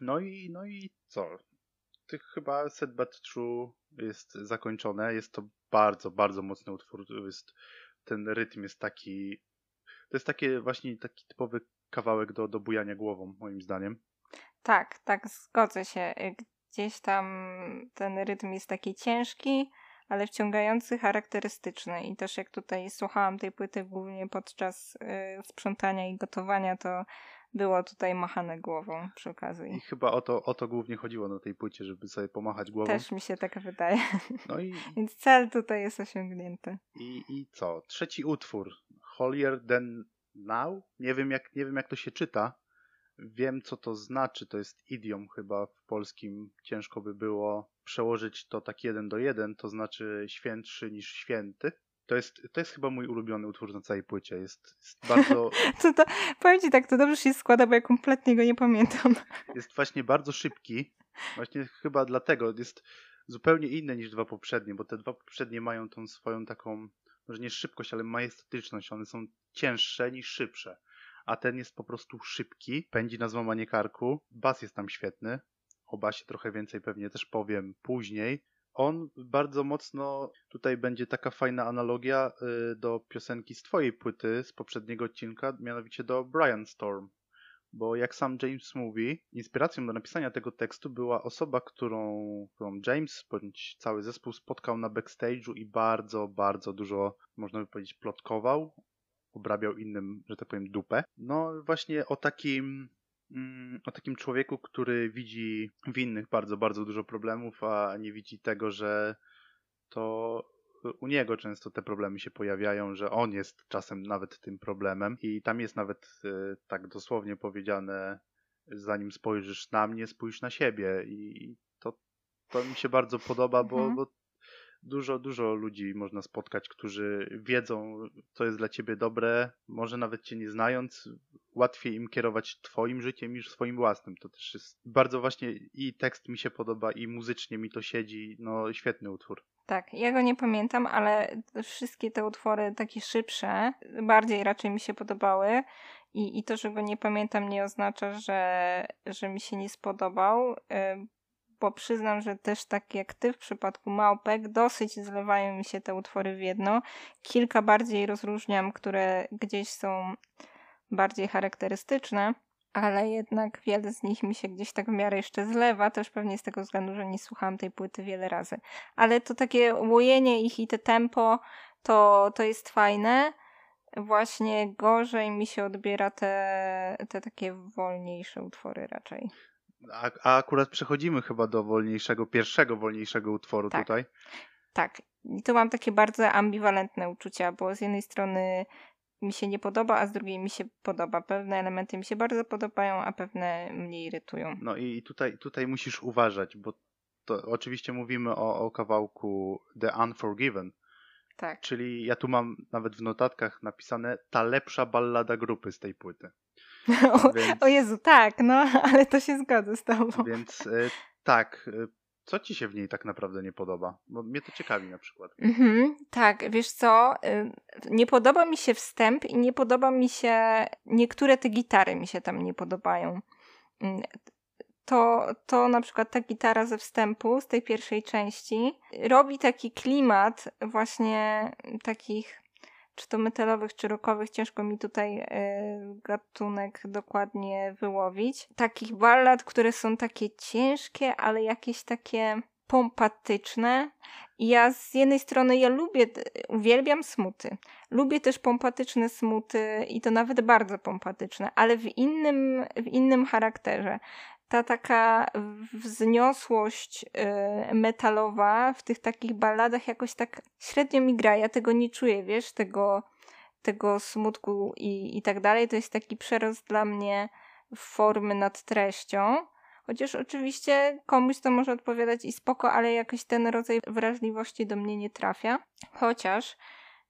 no i, no i co? Ty chyba Set But True jest zakończone. Jest to bardzo, bardzo mocny utwór. Jest, ten rytm jest taki. To jest takie właśnie taki typowy kawałek do, do bujania głową, moim zdaniem. Tak, tak, zgodzę się. Gdzieś tam ten rytm jest taki ciężki, ale wciągający, charakterystyczny. I też jak tutaj słuchałam tej płyty głównie podczas y, sprzątania i gotowania, to było tutaj machane głową przy okazji. I chyba o to, o to głównie chodziło na tej płycie, żeby sobie pomachać głową. Też mi się tak wydaje. *laughs* No i, Więc cel tutaj jest osiągnięty. I, I co? Trzeci utwór. Holier Than Now? Nie wiem, jak, nie wiem jak to się czyta. Wiem co to znaczy. To jest idiom chyba w polskim. Ciężko by było przełożyć to tak jeden do jeden. To znaczy świętszy niż święty. To jest, to jest chyba mój ulubiony utwór na całej płycie. Jest, jest bardzo. *laughs* to, to, powiem ci tak, to dobrze się składa, bo ja kompletnie go nie pamiętam. *laughs* Jest właśnie bardzo szybki. Właśnie chyba dlatego jest zupełnie inny niż dwa poprzednie, bo te dwa poprzednie mają tą swoją taką, może nie szybkość, ale majestatyczność. One są cięższe niż szybsze. A ten jest po prostu szybki, pędzi na złamanie karku. Bas jest tam świetny. O basie trochę więcej pewnie też powiem później on bardzo mocno, tutaj będzie taka fajna analogia y, do piosenki z twojej płyty z poprzedniego odcinka, mianowicie do Brian Storm. Bo jak sam James mówi, inspiracją do napisania tego tekstu była osoba, którą, którą James bądź cały zespół spotkał na backstage'u i bardzo, bardzo dużo, można by powiedzieć, plotkował, obrabiał innym, że tak powiem, dupę. No właśnie o takim Mm, o takim człowieku, który widzi w innych bardzo, bardzo dużo problemów, a nie widzi tego, że to u niego często te problemy się pojawiają, że on jest czasem nawet tym problemem i tam jest nawet y, tak dosłownie powiedziane, zanim spojrzysz na mnie, spójrz na siebie i to, to mi się bardzo podoba, bo, mhm. bo dużo, dużo ludzi można spotkać, którzy wiedzą, co jest dla ciebie dobre, może nawet cię nie znając, łatwiej im kierować twoim życiem niż swoim własnym. To też jest bardzo właśnie i tekst mi się podoba i muzycznie mi to siedzi, no świetny utwór. Tak, ja go nie pamiętam, ale wszystkie te utwory takie szybsze bardziej raczej mi się podobały i, i to, że go nie pamiętam nie oznacza, że, że mi się nie spodobał, bo przyznam, że też tak jak ty w przypadku Małpek, dosyć zlewają mi się te utwory w jedno. Kilka bardziej rozróżniam, które gdzieś są bardziej charakterystyczne, ale jednak wiele z nich mi się gdzieś tak w miarę jeszcze zlewa, też pewnie z tego względu, że nie słuchałam tej płyty wiele razy. Ale to takie łojenie ich i te tempo, to, to jest fajne. Właśnie gorzej mi się odbiera te, te takie wolniejsze utwory raczej. A, a akurat przechodzimy chyba do wolniejszego, pierwszego wolniejszego utworu tak. tutaj. Tak. I tu mam takie bardzo ambiwalentne uczucia, bo z jednej strony mi się nie podoba, a z drugiej mi się podoba. Pewne elementy mi się bardzo podobają, a pewne mnie irytują. No i tutaj, tutaj musisz uważać, bo to oczywiście mówimy o, o kawałku The Unforgiven. Tak. Czyli ja tu mam nawet w notatkach napisane ta lepsza ballada grupy z tej płyty. *laughs* O, więc, o Jezu, tak, no, *laughs* ale to się zgodzę z tobą. Więc y, tak, y, co ci się w niej tak naprawdę nie podoba? Bo mnie to ciekawi na przykład. Mhm, tak, wiesz co, y, nie podoba mi się wstęp i nie podoba mi się, niektóre te gitary mi się tam nie podobają. Mm, to, to na przykład ta gitara ze wstępu, z tej pierwszej części, robi taki klimat właśnie takich czy to metalowych, czy rockowych, ciężko mi tutaj y, gatunek dokładnie wyłowić. Takich ballad, które są takie ciężkie, ale jakieś takie pompatyczne. Ja z jednej strony ja lubię, uwielbiam smuty. Lubię też pompatyczne smuty i to nawet bardzo pompatyczne, ale w innym, w innym charakterze ta taka wzniosłość y, metalowa w tych takich balladach jakoś tak średnio mi gra. Ja tego nie czuję, wiesz, tego, tego smutku i, i tak dalej. To jest taki przerost dla mnie formy nad treścią. Chociaż oczywiście komuś to może odpowiadać i spoko, ale jakoś ten rodzaj wrażliwości do mnie nie trafia. Chociaż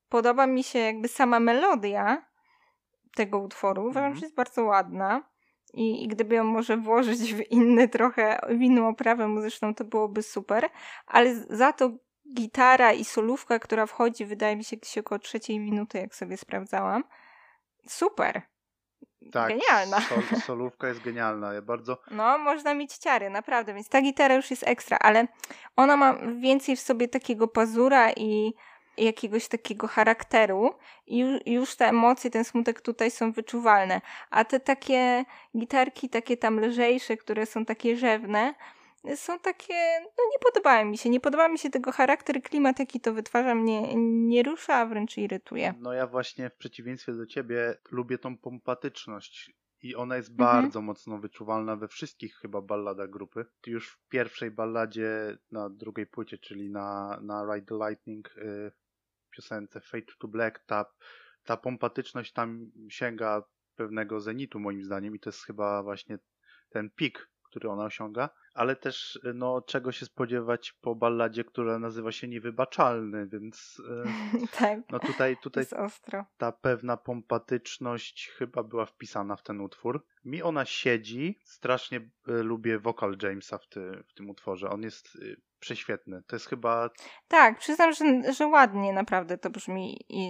podoba mi się jakby sama melodia tego utworu. Uważam, mm -hmm. że jest bardzo ładna. I, I gdyby ją może włożyć w inny trochę, w inną oprawę muzyczną, to byłoby super. Ale za to gitara i solówka, która wchodzi, wydaje mi się gdzieś około trzeciej minuty, jak sobie sprawdzałam. Super. Tak, genialna. Sol, solówka jest genialna. Ja bardzo. No, można mieć ciary, naprawdę. Więc ta gitara już jest ekstra, ale ona ma więcej w sobie takiego pazura i jakiegoś takiego charakteru i już te emocje, ten smutek tutaj są wyczuwalne. A te takie gitarki, takie tam lżejsze, które są takie rzewne, są takie, no nie podobają mi się. Nie podoba mi się tego charakter, klimat, jaki to wytwarza, mnie nie rusza, a wręcz irytuje. No ja właśnie w przeciwieństwie do ciebie lubię tą pompatyczność i ona jest mhm. bardzo mocno wyczuwalna we wszystkich chyba balladach grupy. Już w pierwszej balladzie na drugiej płycie, czyli na, na Ride the Lightning y, piosence Fade to Black, ta, ta pompatyczność tam sięga pewnego zenitu moim zdaniem i to jest chyba właśnie ten pik, który ona osiąga, ale też no, czego się spodziewać po balladzie, która nazywa się Niewybaczalny, więc e, *laughs* tak, no tutaj, tutaj jest ostro. ta pewna pompatyczność chyba była wpisana w ten utwór. Mi ona siedzi, strasznie e, lubię wokal Jamesa w, ty, w tym utworze, on jest e, prześwietny. To jest chyba. Tak, przyznam, że, że ładnie naprawdę to brzmi i,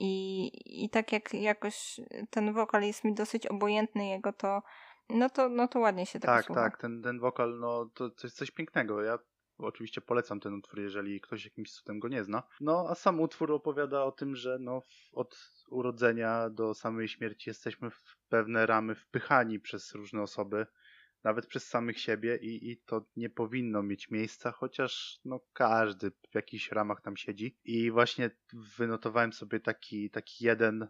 i, i tak jak jakoś ten wokal jest mi dosyć obojętny jego, to no to, no to ładnie się tego tak słucha. Tak, tak, ten, ten wokal, no to, to jest coś pięknego. Ja oczywiście polecam ten utwór, jeżeli ktoś jakimś cudem go nie zna. No, a sam utwór opowiada o tym, że no, od urodzenia do samej śmierci jesteśmy w pewne ramy wpychani przez różne osoby nawet przez samych siebie i, i to nie powinno mieć miejsca, chociaż no każdy w jakichś ramach tam siedzi. I właśnie wynotowałem sobie taki, taki jeden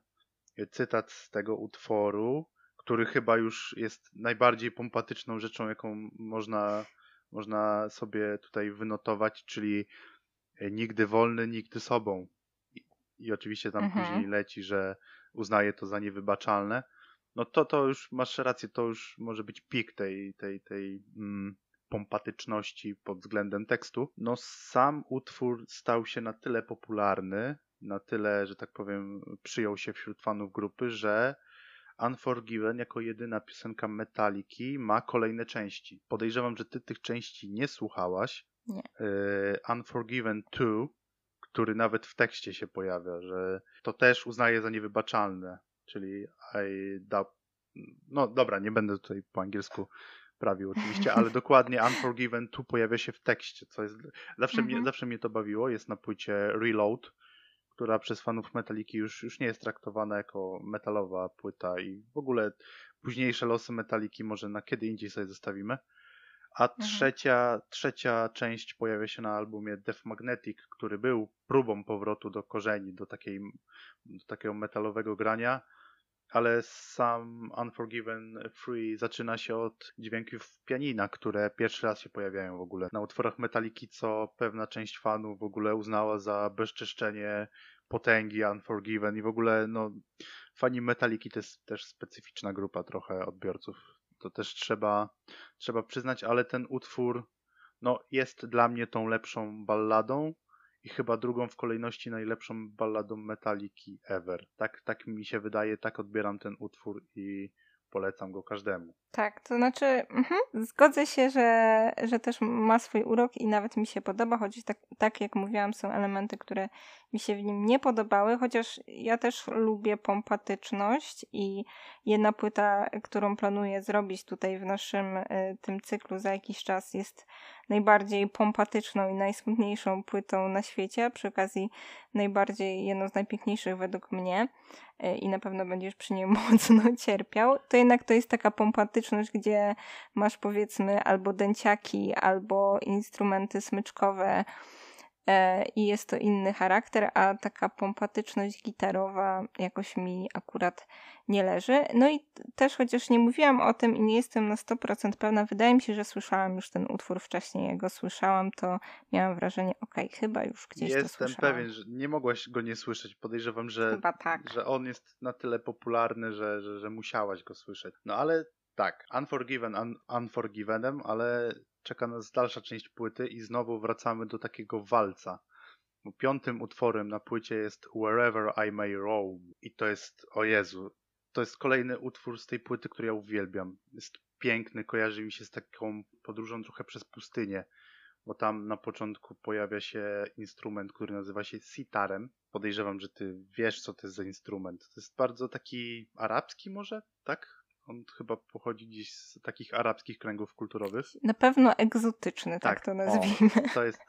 cytat z tego utworu, który chyba już jest najbardziej pompatyczną rzeczą, jaką można, można sobie tutaj wynotować, czyli nigdy wolny, nigdy sobą. I, i oczywiście tam mhm. później leci, że uznaje to za niewybaczalne no to to już masz rację, to już może być pik tej, tej, tej mm, pompatyczności pod względem tekstu. No sam utwór stał się na tyle popularny, na tyle, że tak powiem, przyjął się wśród fanów grupy, że Unforgiven jako jedyna piosenka Metaliki ma kolejne części. Podejrzewam, że ty tych części nie słuchałaś. Nie. Y, Unforgiven 2, który nawet w tekście się pojawia, że to też uznaje za niewybaczalne czyli I doubt, no dobra, nie będę tutaj po angielsku prawił oczywiście, ale *laughs* dokładnie Unforgiven tu pojawia się w tekście, co jest, zawsze, mnie, mhm. zawsze mnie to bawiło, jest na płycie Reload, która przez fanów Metaliki już, już nie jest traktowana jako metalowa płyta i w ogóle późniejsze losy Metaliki może na kiedy indziej sobie zostawimy. A mhm. trzecia, trzecia część pojawia się na albumie Death Magnetic, który był próbą powrotu do korzeni, do, takiej, do takiego metalowego grania ale sam Unforgiven Free zaczyna się od dźwięków pianina, które pierwszy raz się pojawiają w ogóle. Na utworach Metaliki, co pewna część fanów w ogóle uznała za bezczeszczenie potęgi Unforgiven. I w ogóle no fani Metaliki to jest też specyficzna grupa trochę odbiorców. To też trzeba, trzeba przyznać, ale ten utwór no, jest dla mnie tą lepszą balladą, i chyba drugą w kolejności najlepszą balladą Metaliki ever. Tak, tak mi się wydaje, tak odbieram ten utwór i polecam go każdemu. Tak, to znaczy, mhm, zgodzę się, że, że też ma swój urok i nawet mi się podoba, choć tak, tak jak mówiłam, są elementy, które mi się w nim nie podobały, chociaż ja też lubię pompatyczność i jedna płyta, którą planuję zrobić tutaj w naszym y, tym cyklu za jakiś czas jest najbardziej pompatyczną i najsmutniejszą płytą na świecie, przy okazji najbardziej jedną z najpiękniejszych według mnie y, i na pewno będziesz przy niej *laughs* mocno cierpiał, to jednak to jest taka pompatyczność, gdzie masz powiedzmy albo dęciaki, albo instrumenty smyczkowe, E, i jest to inny charakter, a taka pompatyczność gitarowa jakoś mi akurat nie leży. No i też chociaż nie mówiłam o tym i nie jestem na 100% pewna, wydaje mi się, że słyszałam już ten utwór wcześniej, jak go słyszałam, to miałam wrażenie, okej, okay, chyba już gdzieś jestem to słyszałam. Jestem pewien, że nie mogłaś go nie słyszeć. Podejrzewam, że, tak. że on jest na tyle popularny, że, że, że musiałaś go słyszeć. No ale tak, Unforgiven un, Unforgivenem, ale czeka nas dalsza część płyty i znowu wracamy do takiego walca. Piątym utworem na płycie jest Wherever I May Roam i to jest, o Jezu, to jest kolejny utwór z tej płyty, który ja uwielbiam. Jest piękny, kojarzy mi się z taką podróżą trochę przez pustynię, bo tam na początku pojawia się instrument, który nazywa się sitarem. Podejrzewam, że ty wiesz, co to jest za instrument. To jest bardzo taki arabski może, tak? On chyba pochodzi gdzieś z takich arabskich kręgów kulturowych. Na pewno egzotyczny, tak, tak to nazwijmy. O, *laughs* to jest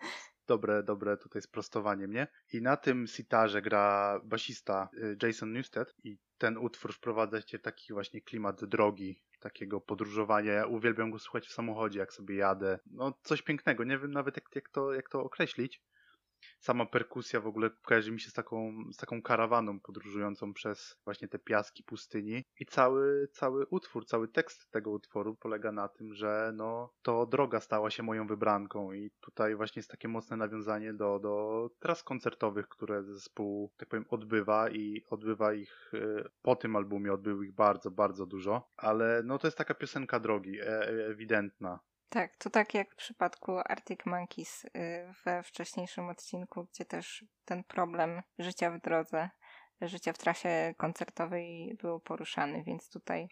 dobre, dobre tutaj sprostowanie mnie. I na tym sitarze gra basista y, Jason Newsted i ten utwór wprowadza cię w taki właśnie klimat drogi, takiego podróżowania. Ja uwielbiam go słuchać w samochodzie, jak sobie jadę. No coś pięknego, nie wiem nawet jak, jak, to, jak to określić sama perkusja w ogóle kojarzy mi się z taką, z taką karawaną podróżującą przez właśnie te piaski pustyni. I cały, cały utwór, cały tekst tego utworu polega na tym, że no to droga stała się moją wybranką. I tutaj właśnie jest takie mocne nawiązanie do, do tras koncertowych, które zespół, tak powiem, odbywa i odbywa ich y, po tym albumie, odbył ich bardzo, bardzo dużo, ale no to jest taka piosenka drogi, e, ewidentna. Tak, to tak jak w przypadku Arctic Monkeys y, we wcześniejszym odcinku, gdzie też ten problem życia w drodze, życia w trasie koncertowej był poruszany, więc tutaj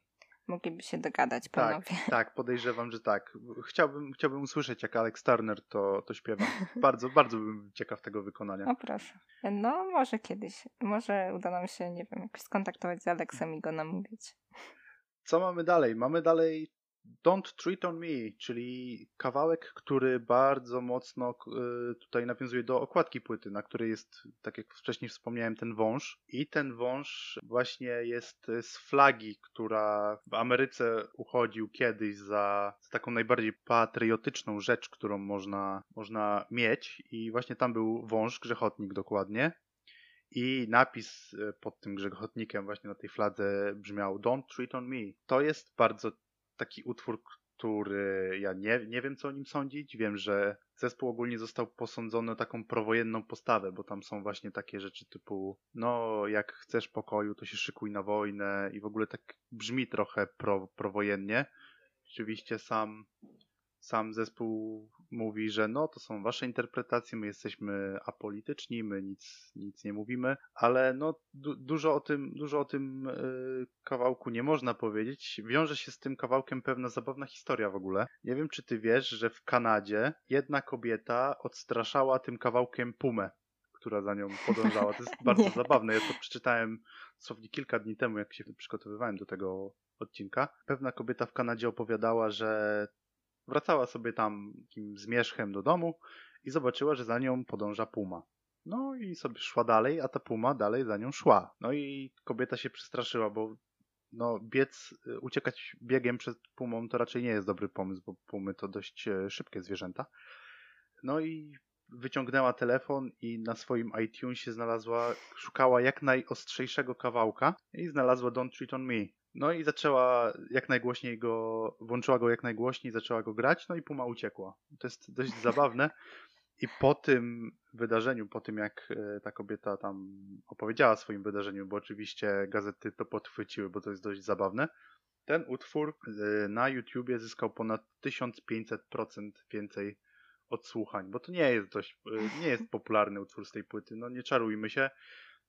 mogliby się dogadać tak, panowie. Tak, *laughs* tak, podejrzewam, że tak. Chciałbym, chciałbym usłyszeć, jak Alex Turner to, to śpiewa. *laughs* Bardzo, bardzo bym ciekaw tego wykonania. O proszę. No, może kiedyś. Może uda nam się, nie wiem, jakoś skontaktować z Alexem i go namówić. Co mamy dalej? Mamy dalej Don't Treat on Me, czyli kawałek, który bardzo mocno y, tutaj nawiązuje do okładki płyty, na której jest, tak jak wcześniej wspomniałem, ten wąż. I ten wąż właśnie jest z flagi, która w Ameryce uchodził kiedyś za, za taką najbardziej patriotyczną rzecz, którą można, można mieć. I właśnie tam był wąż, grzechotnik dokładnie. I napis y, pod tym grzechotnikiem właśnie na tej fladze brzmiał Don't treat on me. To jest bardzo taki utwór, który ja nie, nie wiem, co o nim sądzić. Wiem, że zespół ogólnie został posądzony o taką prowojenną postawę, bo tam są właśnie takie rzeczy typu, no, jak chcesz pokoju, to się szykuj na wojnę i w ogóle tak brzmi trochę pro, prowojennie. Oczywiście sam sam zespół mówi, że no to są wasze interpretacje, my jesteśmy apolityczni, my nic, nic nie mówimy, ale no du dużo o tym, dużo o tym yy, kawałku nie można powiedzieć. Wiąże się z tym kawałkiem pewna zabawna historia w ogóle. Nie wiem, czy ty wiesz, że w Kanadzie jedna kobieta odstraszała tym kawałkiem pumę która za nią podążała. To jest *laughs* bardzo zabawne. Ja to przeczytałem dosłownie kilka dni temu, jak się przygotowywałem do tego odcinka. Pewna kobieta w Kanadzie opowiadała, że Wracała sobie tam takim zmierzchem do domu i zobaczyła, że za nią podąża puma. No i sobie szła dalej, a ta puma dalej za nią szła. No i kobieta się przestraszyła, bo no biec, y, uciekać biegiem przed pumą to raczej nie jest dobry pomysł, bo pumy to dość e, szybkie zwierzęta. No i wyciągnęła telefon i na swoim iTunesie znalazła, szukała jak najostrzejszego kawałka i znalazła Don't Treat On Me. No i zaczęła jak najgłośniej go, włączyła go jak najgłośniej, zaczęła go grać, no i Puma uciekła. To jest dość *laughs* zabawne. I po tym wydarzeniu, po tym jak e, ta kobieta tam opowiedziała o swoim wydarzeniu, bo oczywiście gazety to podchwyciły, bo to jest dość zabawne, ten utwór e, na YouTubie zyskał ponad 1500% więcej odsłuchań, bo to nie jest dość, e, nie jest popularny utwór z tej płyty, no nie czarujmy się,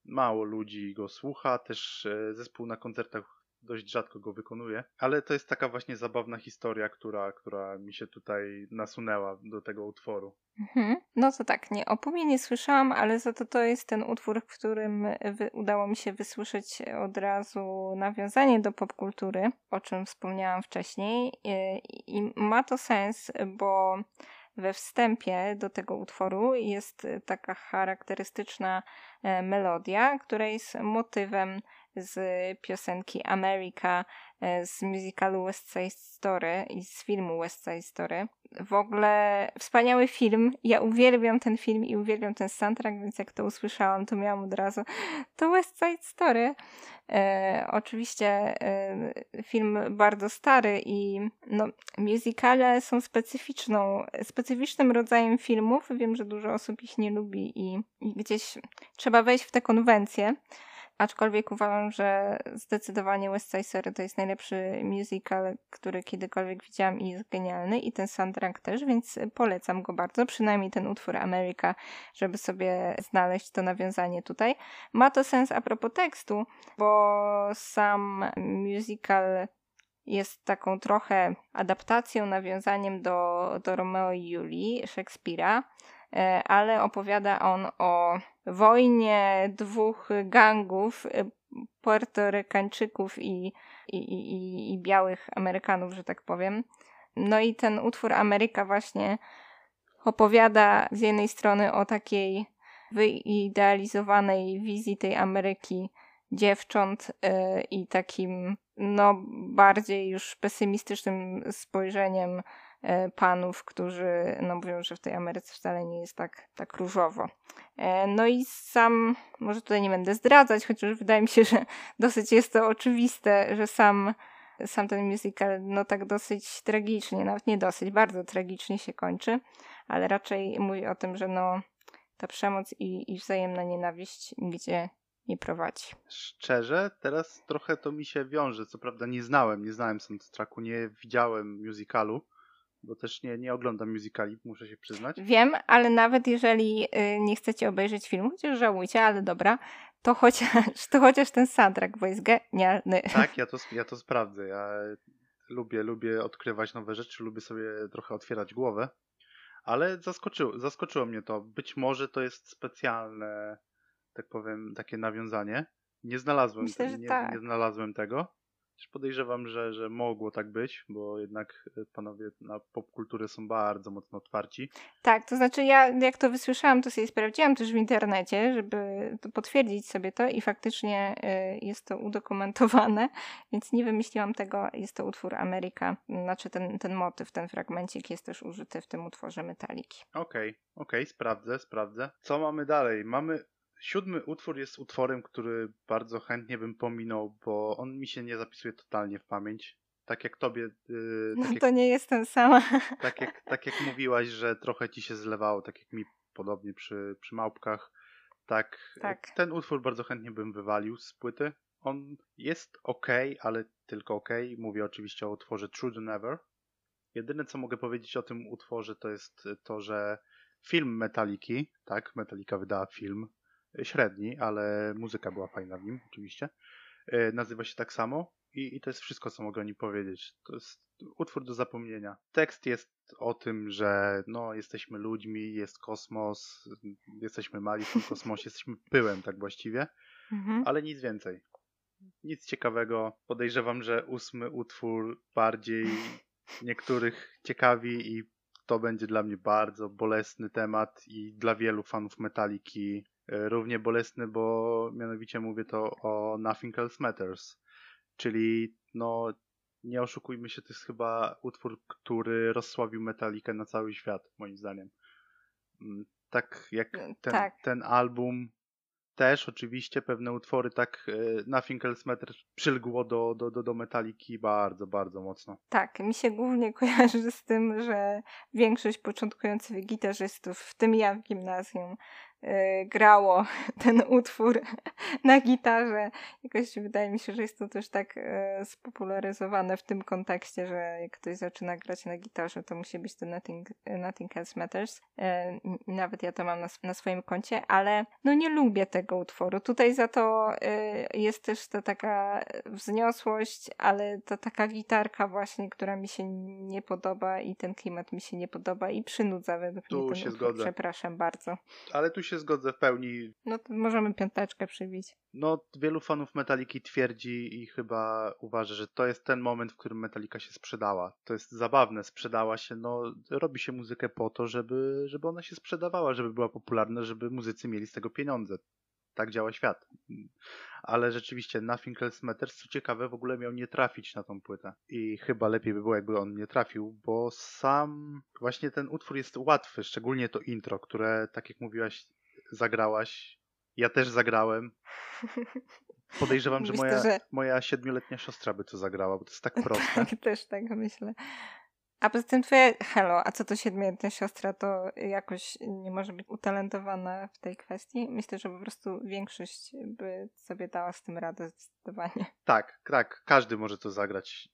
mało ludzi go słucha, też zespół na koncertach dość rzadko go wykonuję, ale to jest taka właśnie zabawna historia, która, która mi się tutaj nasunęła do tego utworu. Mhm. No to tak, nie, o Pumie nie słyszałam, ale za to to jest ten utwór, w którym wy, udało mi się wysłyszeć od razu nawiązanie do popkultury, o czym wspomniałam wcześniej i, i ma to sens, bo we wstępie do tego utworu jest taka charakterystyczna e, melodia, która jest motywem z piosenki America e, z musicalu West Side Story i z filmu West Side Story. W ogóle wspaniały film. Ja uwielbiam ten film i uwielbiam ten soundtrack, więc jak to usłyszałam, to miałam od razu to West Side Story. E, oczywiście e, film bardzo stary i no, musicale są specyficzną, specyficznym rodzajem filmów. Wiem, że dużo osób ich nie lubi i, i gdzieś trzeba wejść w te konwencje. Aczkolwiek uważam, że zdecydowanie West Side Story to jest najlepszy musical, który kiedykolwiek widziałam i jest genialny i ten soundtrack też, więc polecam go bardzo, przynajmniej ten utwór Ameryka, żeby sobie znaleźć to nawiązanie tutaj. Ma to sens a propos tekstu, bo sam musical jest taką trochę adaptacją, nawiązaniem do, do Romeo i Julii Szekspira, ale opowiada on o wojnie dwóch gangów y, puertorykańczyków i, i, i, i białych Amerykanów, że tak powiem. No i ten utwór Ameryka właśnie opowiada z jednej strony o takiej wyidealizowanej wizji tej Ameryki dziewcząt yy, i takim no bardziej już pesymistycznym spojrzeniem E, panów, którzy no, mówią, że w tej Ameryce wcale nie jest tak, tak różowo. E, no i sam, może tutaj nie będę zdradzać, chociaż wydaje mi się, że *laughs* dosyć jest to oczywiste, że sam, sam ten musical no tak dosyć tragicznie, nawet nie dosyć, bardzo tragicznie się kończy, ale raczej mówi o tym, że no ta przemoc i, i wzajemna nienawiść nigdzie nie prowadzi. Szczerze, teraz trochę to mi się wiąże. Co prawda nie znałem, nie znałem soundtracku, nie widziałem musicalu, bo też nie, nie oglądam musicali, muszę się przyznać. Wiem, ale nawet jeżeli y, nie chcecie obejrzeć filmu, chociaż żałujcie, ale dobra, to chociaż, to chociaż ten soundtrack, bo jest genialny. Tak, ja *laughs* to, ja to sprawdzę. Ja lubię, lubię odkrywać nowe rzeczy, lubię sobie trochę otwierać głowę, ale zaskoczyło, zaskoczyło mnie to. Być może to jest specjalne, tak powiem, takie nawiązanie. Nie znalazłem, Myślę, te, nie, tak. nie znalazłem tego. Też podejrzewam, że, że mogło tak być, bo jednak e, panowie na popkulturę są bardzo mocno otwarci. Tak, to znaczy ja jak to wysłyszałam, to sobie sprawdziłam też w internecie, żeby potwierdzić sobie to i faktycznie e, jest to udokumentowane, *laughs* więc nie wymyśliłam tego, jest to utwór Ameryka, znaczy ten, ten motyw, ten fragmencik jest też użyty w tym utworze Metaliki. Okej, okay, okej, okay, sprawdzę, sprawdzę. Co mamy dalej? Mamy Siódmy utwór jest utworem, który bardzo chętnie bym pominął, bo on mi się nie zapisuje totalnie w pamięć. Tak jak tobie. Yy, no tak jak, to nie jestem sama. *laughs* Tak jak, tak jak mówiłaś, że trochę ci się zlewało, tak jak mi podobnie przy, przy małpkach. Tak, tak, ten utwór bardzo chętnie bym wywalił z płyty. On jest ok, ale tylko ok. Mówię oczywiście o utworze True the Never. Jedyne co mogę powiedzieć o tym utworze to jest to, że film Metaliki, tak, Metallica wydała film średni, ale muzyka była fajna w nim, oczywiście. E, nazywa się tak samo i, i to jest wszystko, co mogę o nim powiedzieć. To jest utwór do zapomnienia. Tekst jest o tym, że no, jesteśmy ludźmi, jest kosmos, jesteśmy mali w tym *laughs* kosmosie, jesteśmy pyłem tak właściwie, mhm. ale nic więcej. Nic ciekawego. Podejrzewam, że ósmy utwór bardziej niektórych ciekawi i to będzie dla mnie bardzo bolesny temat i dla wielu fanów Metaliki równie bolesny, bo mianowicie mówię to o Nothing Else Matters, czyli no nie oszukujmy się, to jest chyba utwór, który rozsławił Metallicę na cały świat, moim zdaniem. Mm, tak jak mm, ten, tak. ten album też oczywiście pewne utwory tak e, Nothing Else Matters przylgło do, do, do, do Metaliki bardzo, bardzo mocno. Tak, mi się głównie *laughs* kojarzy z tym, że większość początkujących gitarzystów, w tym ja w gimnazjum, grało *laughs* ten utwór na gitarze. Jakoś wydaje mi się, że jest to też tak y, spopularyzowane w tym kontekście, że jak ktoś zaczyna grać na gitarze, to musi być to Nothing, nothing Else Matters. I nawet ja to mam na, na swoim koncie, ale no nie lubię tego utworu. Tutaj za to jest też ta taka wzniosłość, ale to taka gitarka właśnie, która mi się nie podoba i ten klimat mi się nie podoba i przynudza według tu mnie. się zgodzę. Przepraszam bardzo. Ale tu się zgodzę w pełni. No to możemy piąteczkę przybić. No, wielu fanów Metaliki twierdzi i chyba uważa, że to jest ten moment, w którym Metalika się sprzedała. To jest zabawne, sprzedała się, no, robi się muzykę po to, żeby, żeby ona się sprzedawała, żeby była popularna, żeby muzycy mieli z tego pieniądze tak działa świat. Ale rzeczywiście Nothing Else Matters, co ciekawe, w ogóle miał nie trafić na tą płytę. I chyba lepiej by było, jakby on nie trafił, bo sam właśnie ten utwór jest łatwy, szczególnie to intro, które, tak jak mówiłaś, zagrałaś. Ja też zagrałem. Podejrzewam, że moja, że moja siedmioletnia siostra by to zagrała, bo to jest tak *laughs* proste. Tak, też tak myślę. A poza tym twoja, hello, a co to siedmioletnia siostra, to jakoś nie może być utalentowana w tej kwestii? Myślę, że po prostu większość by sobie dała z tym radę zdecydowanie. Tak, tak, każdy może to zagrać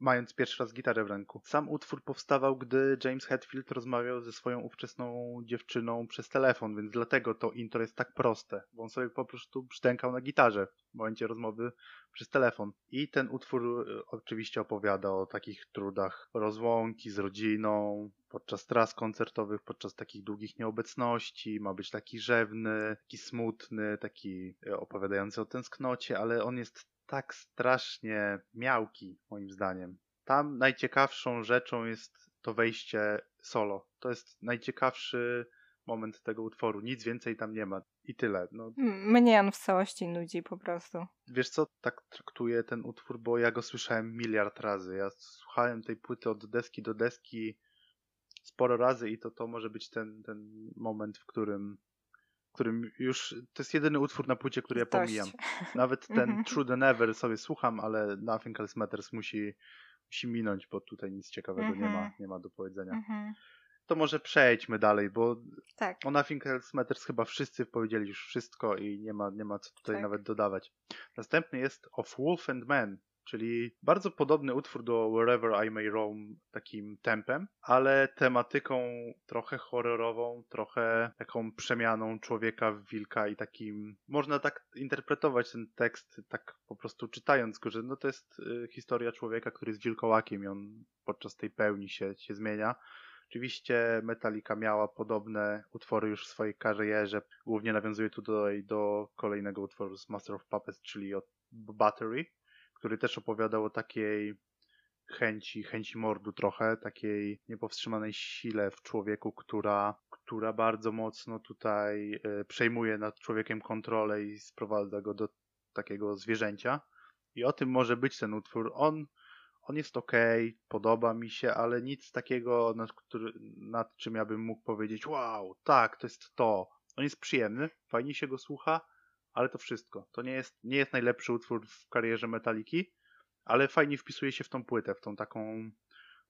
mając pierwszy raz gitarę w ręku. Sam utwór powstawał, gdy James Hetfield rozmawiał ze swoją ówczesną dziewczyną przez telefon, więc dlatego to intro jest tak proste, bo on sobie po prostu brzdękał na gitarze w momencie rozmowy przez telefon. I ten utwór e, oczywiście opowiada o takich trudach rozłąki z rodziną, podczas tras koncertowych, podczas takich długich nieobecności. Ma być taki rzewny, taki smutny, taki e, opowiadający o tęsknocie, ale on jest tak strasznie miałki, moim zdaniem. Tam najciekawszą rzeczą jest to wejście solo. To jest najciekawszy moment tego utworu. Nic więcej tam nie ma. I tyle. No. Mnie on w całości nudzi po prostu. Wiesz co, tak traktuję ten utwór, bo ja go słyszałem miliard razy. Ja słuchałem tej płyty od deski do deski sporo razy i to to może być ten, ten moment, w którym którym już to jest jedyny utwór na płycie, który ja pomijam. Nawet ten mhm. True the Never sobie słucham, ale Nothing Else Matters musi, musi minąć, bo tutaj nic ciekawego nie, ma, mhm. nie ma do powiedzenia. Mhm. To może przejdźmy dalej, bo tak. o Nothing Else Matters chyba wszyscy powiedzieli już wszystko i nie ma, nie ma co tutaj tak. nawet dodawać. Następny jest Of Wolf and Man, czyli bardzo podobny utwór do Wherever I May Roam takim tempem, ale tematyką trochę horrorową, trochę taką przemianą człowieka w wilka i takim, można tak interpretować ten tekst, tak po prostu czytając go, że no to jest y, historia człowieka, który jest wilkołakiem i on podczas tej pełni się, się zmienia. Oczywiście Metallica miała podobne utwory już w swojej karierze. Głównie nawiązuje tu do, do kolejnego utworu z Master of Puppets, czyli od Battery, który też opowiadał o takiej chęci, chęci mordu trochę, takiej niepowstrzymanej sile w człowieku, która, która bardzo mocno tutaj e, przejmuje nad człowiekiem kontrolę i sprowadza go do takiego zwierzęcia. I o tym może być ten utwór. On, on jest ok, podoba mi się, ale nic takiego, nad, który, nad czym ja bym mógł powiedzieć, wow, tak, to jest to. On jest przyjemny, fajnie się go słucha, ale to wszystko. To nie jest, nie jest najlepszy utwór w karierze Metaliki, ale fajnie wpisuje się w tą płytę, w tą taką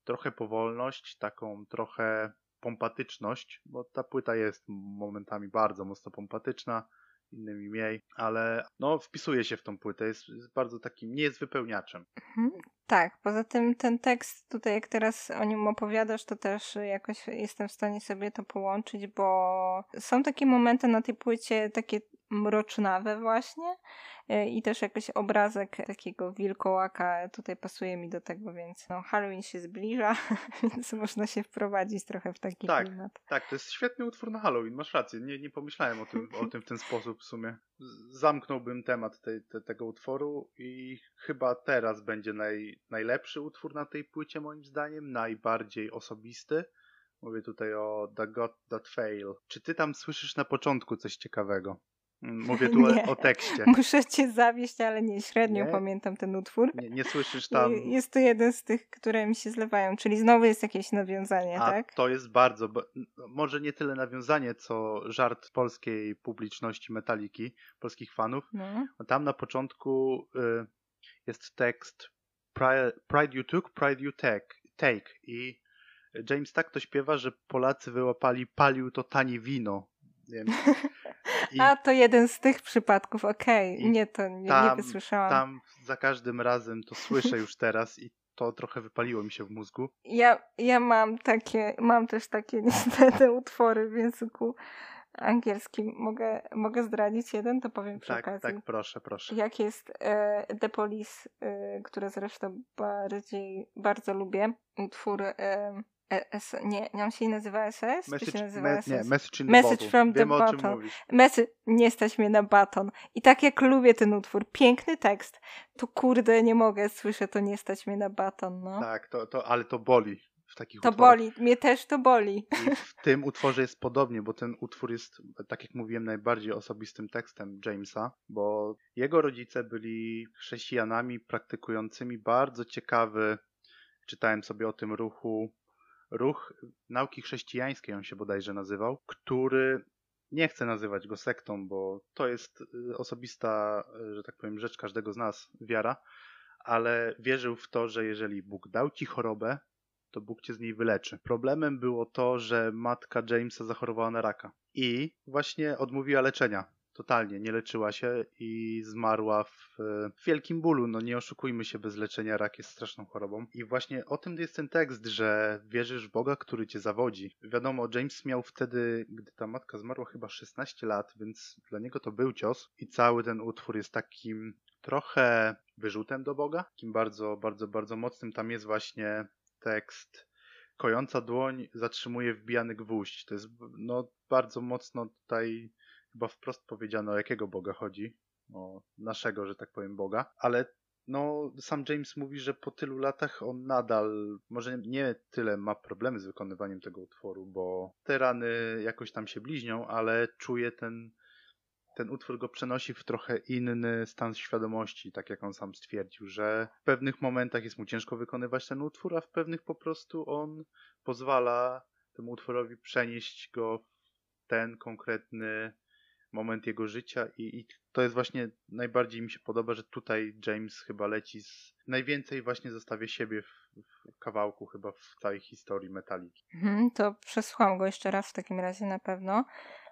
trochę powolność, taką trochę pompatyczność, bo ta płyta jest momentami bardzo mocno pompatyczna, innymi mniej, ale no wpisuje się w tą płytę, jest, jest bardzo takim, nie jest wypełniaczem. Mhm, tak, poza tym ten tekst tutaj, jak teraz o nim opowiadasz, to też jakoś jestem w stanie sobie to połączyć, bo są takie momenty na tej płycie, takie mrocznawe właśnie e, i też jakiś obrazek takiego wilkołaka tutaj pasuje mi do tego, więc no Halloween się zbliża, *laughs* więc można się wprowadzić trochę w taki tak, klimat. Tak, to jest świetny utwór na Halloween, masz rację, nie, nie pomyślałem o tym, o tym w ten sposób w sumie. Zamknąłbym temat tej, te, tego utworu i chyba teraz będzie naj, najlepszy utwór na tej płycie moim zdaniem, najbardziej osobisty. Mówię tutaj o The God That Fail. Czy ty tam słyszysz na początku coś ciekawego? Mówię *laughs* tu nie, o tekście. Muszę cię zawieść, ale nie, średnio nie? pamiętam ten utwór. Nie, nie, słyszysz tam. Jest to jeden z tych, które mi się zlewają, czyli znowu jest jakieś nawiązanie, A, tak? To jest bardzo, może nie tyle nawiązanie, co żart polskiej publiczności metaliki, polskich fanów. No. Tam na początku y, jest tekst Pride you took, pride you take. take. I James tak to śpiewa, że Polacy wyłapali palił to tanie wino *laughs* I A to jeden z tych przypadków, okej. Okay. Nie, to nie, tam, nie wysłyszałam. Tam za każdym razem to słyszę *laughs* już teraz i to trochę wypaliło mi się w mózgu. Ja, ja mam takie, mam też takie *laughs* niestety utwory w języku angielskim. Mogę, mogę zdradzić jeden, to powiem przy tak, okazji. Tak, proszę, proszę. Jak jest e, The Police, e, które zresztą bardziej, bardzo lubię. Utwór e, ES, nie, nie on się nazywa SS? Message, się nazywa me, SS? Nie, message, message from Wiem, the button. Message, nie stać mnie na baton. I tak jak lubię ten utwór, piękny tekst, to kurde nie mogę, słyszę to nie stać mnie na baton, no. Tak, to, to, ale to boli w takich To utworach. boli, mnie też to boli. I w tym utworze jest podobnie, bo ten utwór jest, tak jak mówiłem, najbardziej osobistym tekstem Jamesa, bo jego rodzice byli chrześcijanami praktykującymi bardzo ciekawy, czytałem sobie o tym ruchu, ruch nauki chrześcijańskiej, on się bodajże nazywał, który nie chcę nazywać go sektą, bo to jest y, osobista, y, że tak powiem, rzecz każdego z nas, wiara, ale wierzył w to, że jeżeli Bóg dał ci chorobę, to Bóg cię z niej wyleczy. Problemem było to, że matka Jamesa zachorowała na raka i właśnie odmówiła leczenia totalnie nie leczyła się i zmarła w, w, wielkim bólu. No nie oszukujmy się, bez leczenia rak jest straszną chorobą. I właśnie o tym jest ten tekst, że wierzysz w Boga, który cię zawodzi. Wiadomo, James miał wtedy, gdy ta matka zmarła, chyba 16 lat, więc dla niego to był cios. I cały ten utwór jest takim trochę wyrzutem do Boga, takim bardzo, bardzo, bardzo mocnym. Tam jest właśnie tekst kojąca dłoń zatrzymuje wbijany gwóźdź. To jest no, bardzo mocno tutaj chyba wprost powiedziano, o jakiego Boga chodzi. O naszego, że tak powiem, Boga. Ale no, sam James mówi, że po tylu latach on nadal, może nie tyle ma problemy z wykonywaniem tego utworu, bo te rany jakoś tam się bliźnią, ale czuje ten, ten utwór go przenosi w trochę inny stan świadomości, tak jak on sam stwierdził, że w pewnych momentach jest mu ciężko wykonywać ten utwór, a w pewnych po prostu on pozwala temu utworowi przenieść go w ten konkretny moment jego życia i, i, to jest właśnie najbardziej mi się podoba, że tutaj James chyba leci z najwięcej właśnie zostawia siebie w, w kawałku chyba w całej historii Metaliki. Mhm, to przesłucham go jeszcze raz w takim razie na pewno,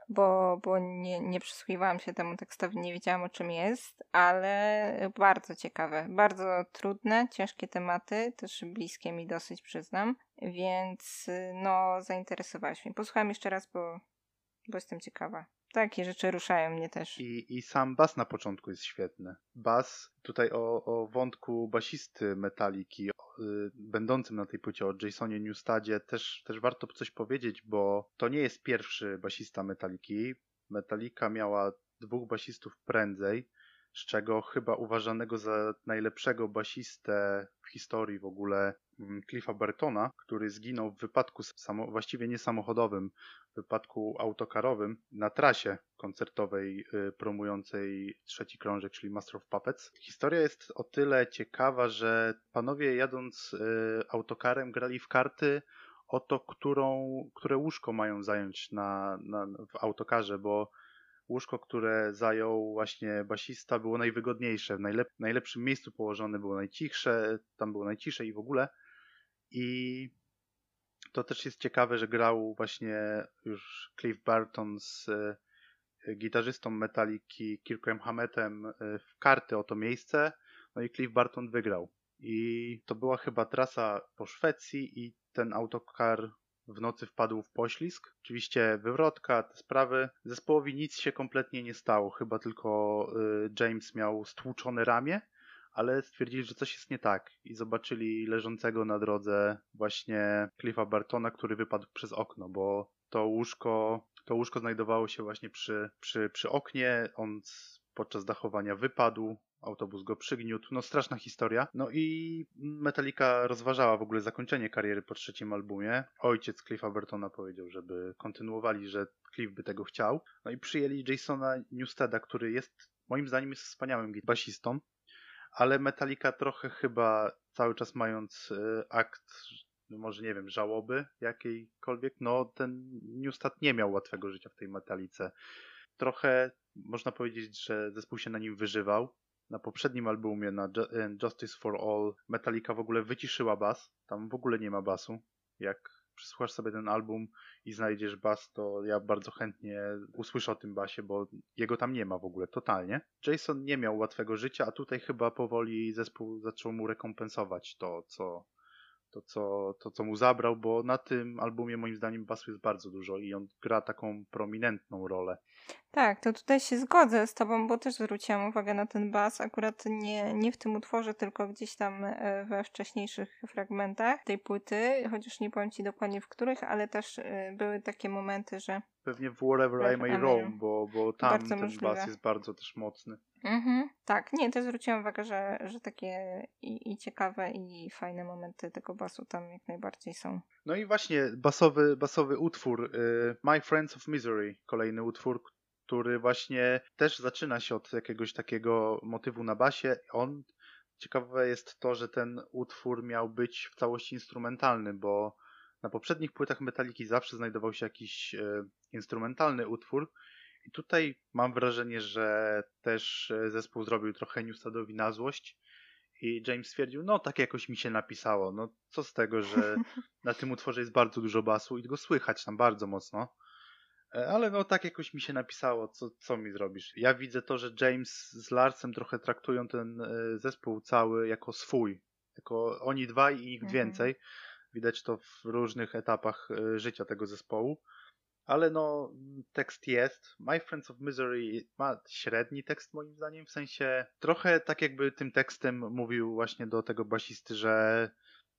bo, bo nie, nie przysłuchiwałam się temu tekstowi, nie wiedziałam o czym jest, ale bardzo ciekawe, bardzo trudne, ciężkie tematy, też bliskie mi dosyć przyznam, więc no zainteresowałaś mnie. Posłucham jeszcze raz, bo, bo jestem ciekawa. Takie rzeczy ruszają mnie też. I, i sam bas na początku jest świetny. Bas, tutaj o, o wątku basisty Metaliki, y, będącym na tej płycie, o Jasonie Newstadzie, też, też warto coś powiedzieć, bo to nie jest pierwszy basista Metaliki. Metallica miała dwóch basistów prędzej, z czego chyba uważanego za najlepszego basistę w historii w ogóle mm, Cliffa Bartona, który zginął w wypadku samo, właściwie nie samochodowym, wypadku autokarowym na trasie koncertowej y, promującej trzeci krążek, czyli Master of Puppets. Historia jest o tyle ciekawa, że panowie jadąc y, autokarem grali w karty o to, którą, które łóżko mają zająć na, na, w autokarze, bo łóżko, które zajął właśnie basista, było najwygodniejsze, w najlep najlepszym miejscu położone, było najcichsze, tam było najciszej i w ogóle. I to też jest ciekawe, że grał właśnie już Cliff Barton z e, gitarzystą Metaliki Kirkiem Hammetem e, w karty o to miejsce, no i Cliff Barton wygrał. I to była chyba trasa po Szwecji i ten autokar w nocy wpadł w poślizg. Oczywiście wywrotka, te sprawy. Zespołowi nic się kompletnie nie stało, chyba tylko y, James miał stłuczone ramię, ale stwierdzili, że coś jest nie tak i zobaczyli leżącego na drodze właśnie Cliffa Bartona, który wypadł przez okno, bo to łóżko, to łóżko znajdowało się właśnie przy, przy, przy oknie. On podczas dachowania wypadł, autobus go przygniótł. No straszna historia. No i Metallica rozważała w ogóle zakończenie kariery po trzecim albumie. Ojciec Cliffa Burtona powiedział, żeby kontynuowali, że Cliff by tego chciał. No i przyjęli Jasona Newsteda, który jest moim zdaniem jest wspaniałym basistą, ale Metallica trochę chyba cały czas mając y, akt no może nie wiem, żałoby jakiejkolwiek, no ten Newsted nie miał łatwego życia w tej metalice. Trochę można powiedzieć, że zespół się na nim wyżywał na poprzednim albumie, na Justice for All, Metallica w ogóle wyciszyła bas. Tam w ogóle nie ma basu, jak przysłuchasz sobie ten album i znajdziesz bas, to ja bardzo chętnie usłyszę o tym basie, bo jego tam nie ma w ogóle, totalnie. Jason nie miał łatwego życia, a tutaj chyba powoli zespół zaczął mu rekompensować to, co, to co, to, co mu zabrał, bo na tym albumie moim zdaniem basu jest bardzo dużo i on gra taką prominentną rolę. Tak, to tutaj się zgodzę z tobą, bo też zwróciłam uwagę na ten bas, akurat nie, nie w tym utworze, tylko gdzieś tam e, we wcześniejszych fragmentach tej płyty, chociaż nie powiem ci dokładnie w których, ale też e, były takie momenty, że Pewnie w Wherever I May Roam, bo, bo tam ten możliwe. bas jest bardzo też mocny. Mhm. Tak, nie, też zwróciłam uwagę, że, że takie i, i ciekawe, i fajne momenty tego basu tam jak najbardziej są. No i właśnie basowy, basowy utwór y, My Friends of Misery, kolejny utwór, który właśnie też zaczyna się od jakiegoś takiego motywu na basie. On ciekawe jest to, że ten utwór miał być w całości instrumentalny, bo na poprzednich płytach Metaliki zawsze znajdował się jakiś y, instrumentalny utwór. I tutaj mam wrażenie, że też y, zespół zrobił trochę Newstadowi na złość i James stwierdził, no tak jakoś mi się napisało. No co z tego, że *laughs* na tym utworze jest bardzo dużo basu i go słychać tam bardzo mocno. E, Ale no tak jakoś mi się napisało, co, co mi zrobisz. Ja widzę to, że James z Larsem trochę traktują ten e, zespół cały jako swój. Jako oni dwaj i nikt Mhm. więcej. Widać to w różnych etapach e, życia tego zespołu. Ale no, tekst jest. My Friends of Misery ma średni tekst moim zdaniem, w sensie trochę tak jakby tym tekstem mówił właśnie do tego basisty, że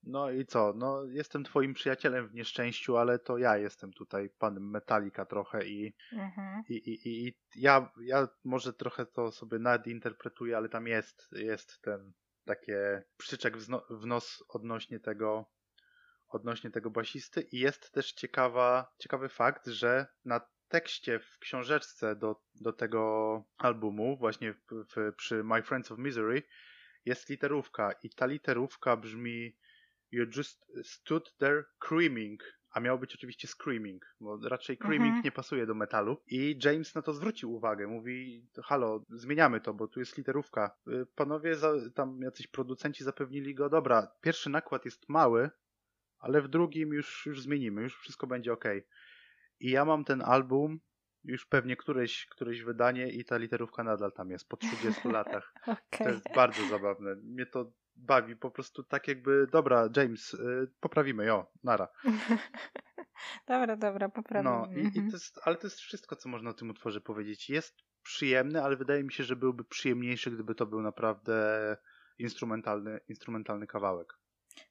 no i co, no jestem twoim przyjacielem w nieszczęściu, ale to ja jestem tutaj panem Metallica trochę i, Mhm. i, i, i i ja, ja może trochę to sobie nadinterpretuję, ale tam jest, jest ten takie przyczek w, zno, w nos odnośnie tego odnośnie tego basisty i jest też ciekawa, ciekawy fakt, że na tekście w książeczce do, do tego albumu, właśnie w, w, przy My Friends of Misery, jest literówka i ta literówka brzmi You just stood there screaming, a miało być oczywiście screaming, bo raczej screaming Mhm. nie pasuje do metalu. I James na to zwrócił uwagę, mówi, halo, zmieniamy to, bo tu jest literówka. Y, Panowie, tam jacyś producenci zapewnili go, dobra, pierwszy nakład jest mały, ale w drugim już, już zmienimy, już wszystko będzie ok. I ja mam ten album, już pewnie któreś, któreś wydanie i ta literówka nadal tam jest po 30 *laughs* latach. To Okej. jest bardzo zabawne. Mnie to bawi po prostu tak jakby, dobra, James, y, poprawimy, jo, nara. *laughs* Dobra, dobra, poprawnie. No, i, i to jest, ale to jest wszystko, co można o tym utworze powiedzieć. Jest przyjemny, ale wydaje mi się, że byłby przyjemniejszy, gdyby to był naprawdę instrumentalny, instrumentalny kawałek.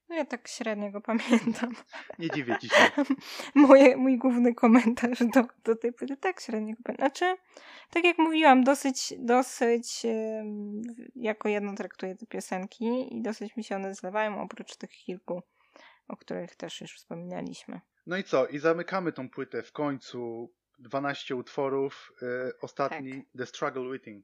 No ja tak średnio go *laughs* pamiętam. Nie dziwię ci się. *laughs* Moje, mój główny komentarz do, do tej płyty tak średnio go pamiętam. Znaczy, tak jak mówiłam, dosyć, dosyć jako jedno traktuję te piosenki i dosyć mi się one zlewają, oprócz tych kilku, o których też już wspominaliśmy. No i co? I zamykamy tą płytę w końcu. 12 utworów. Y, ostatni The Struggle Within.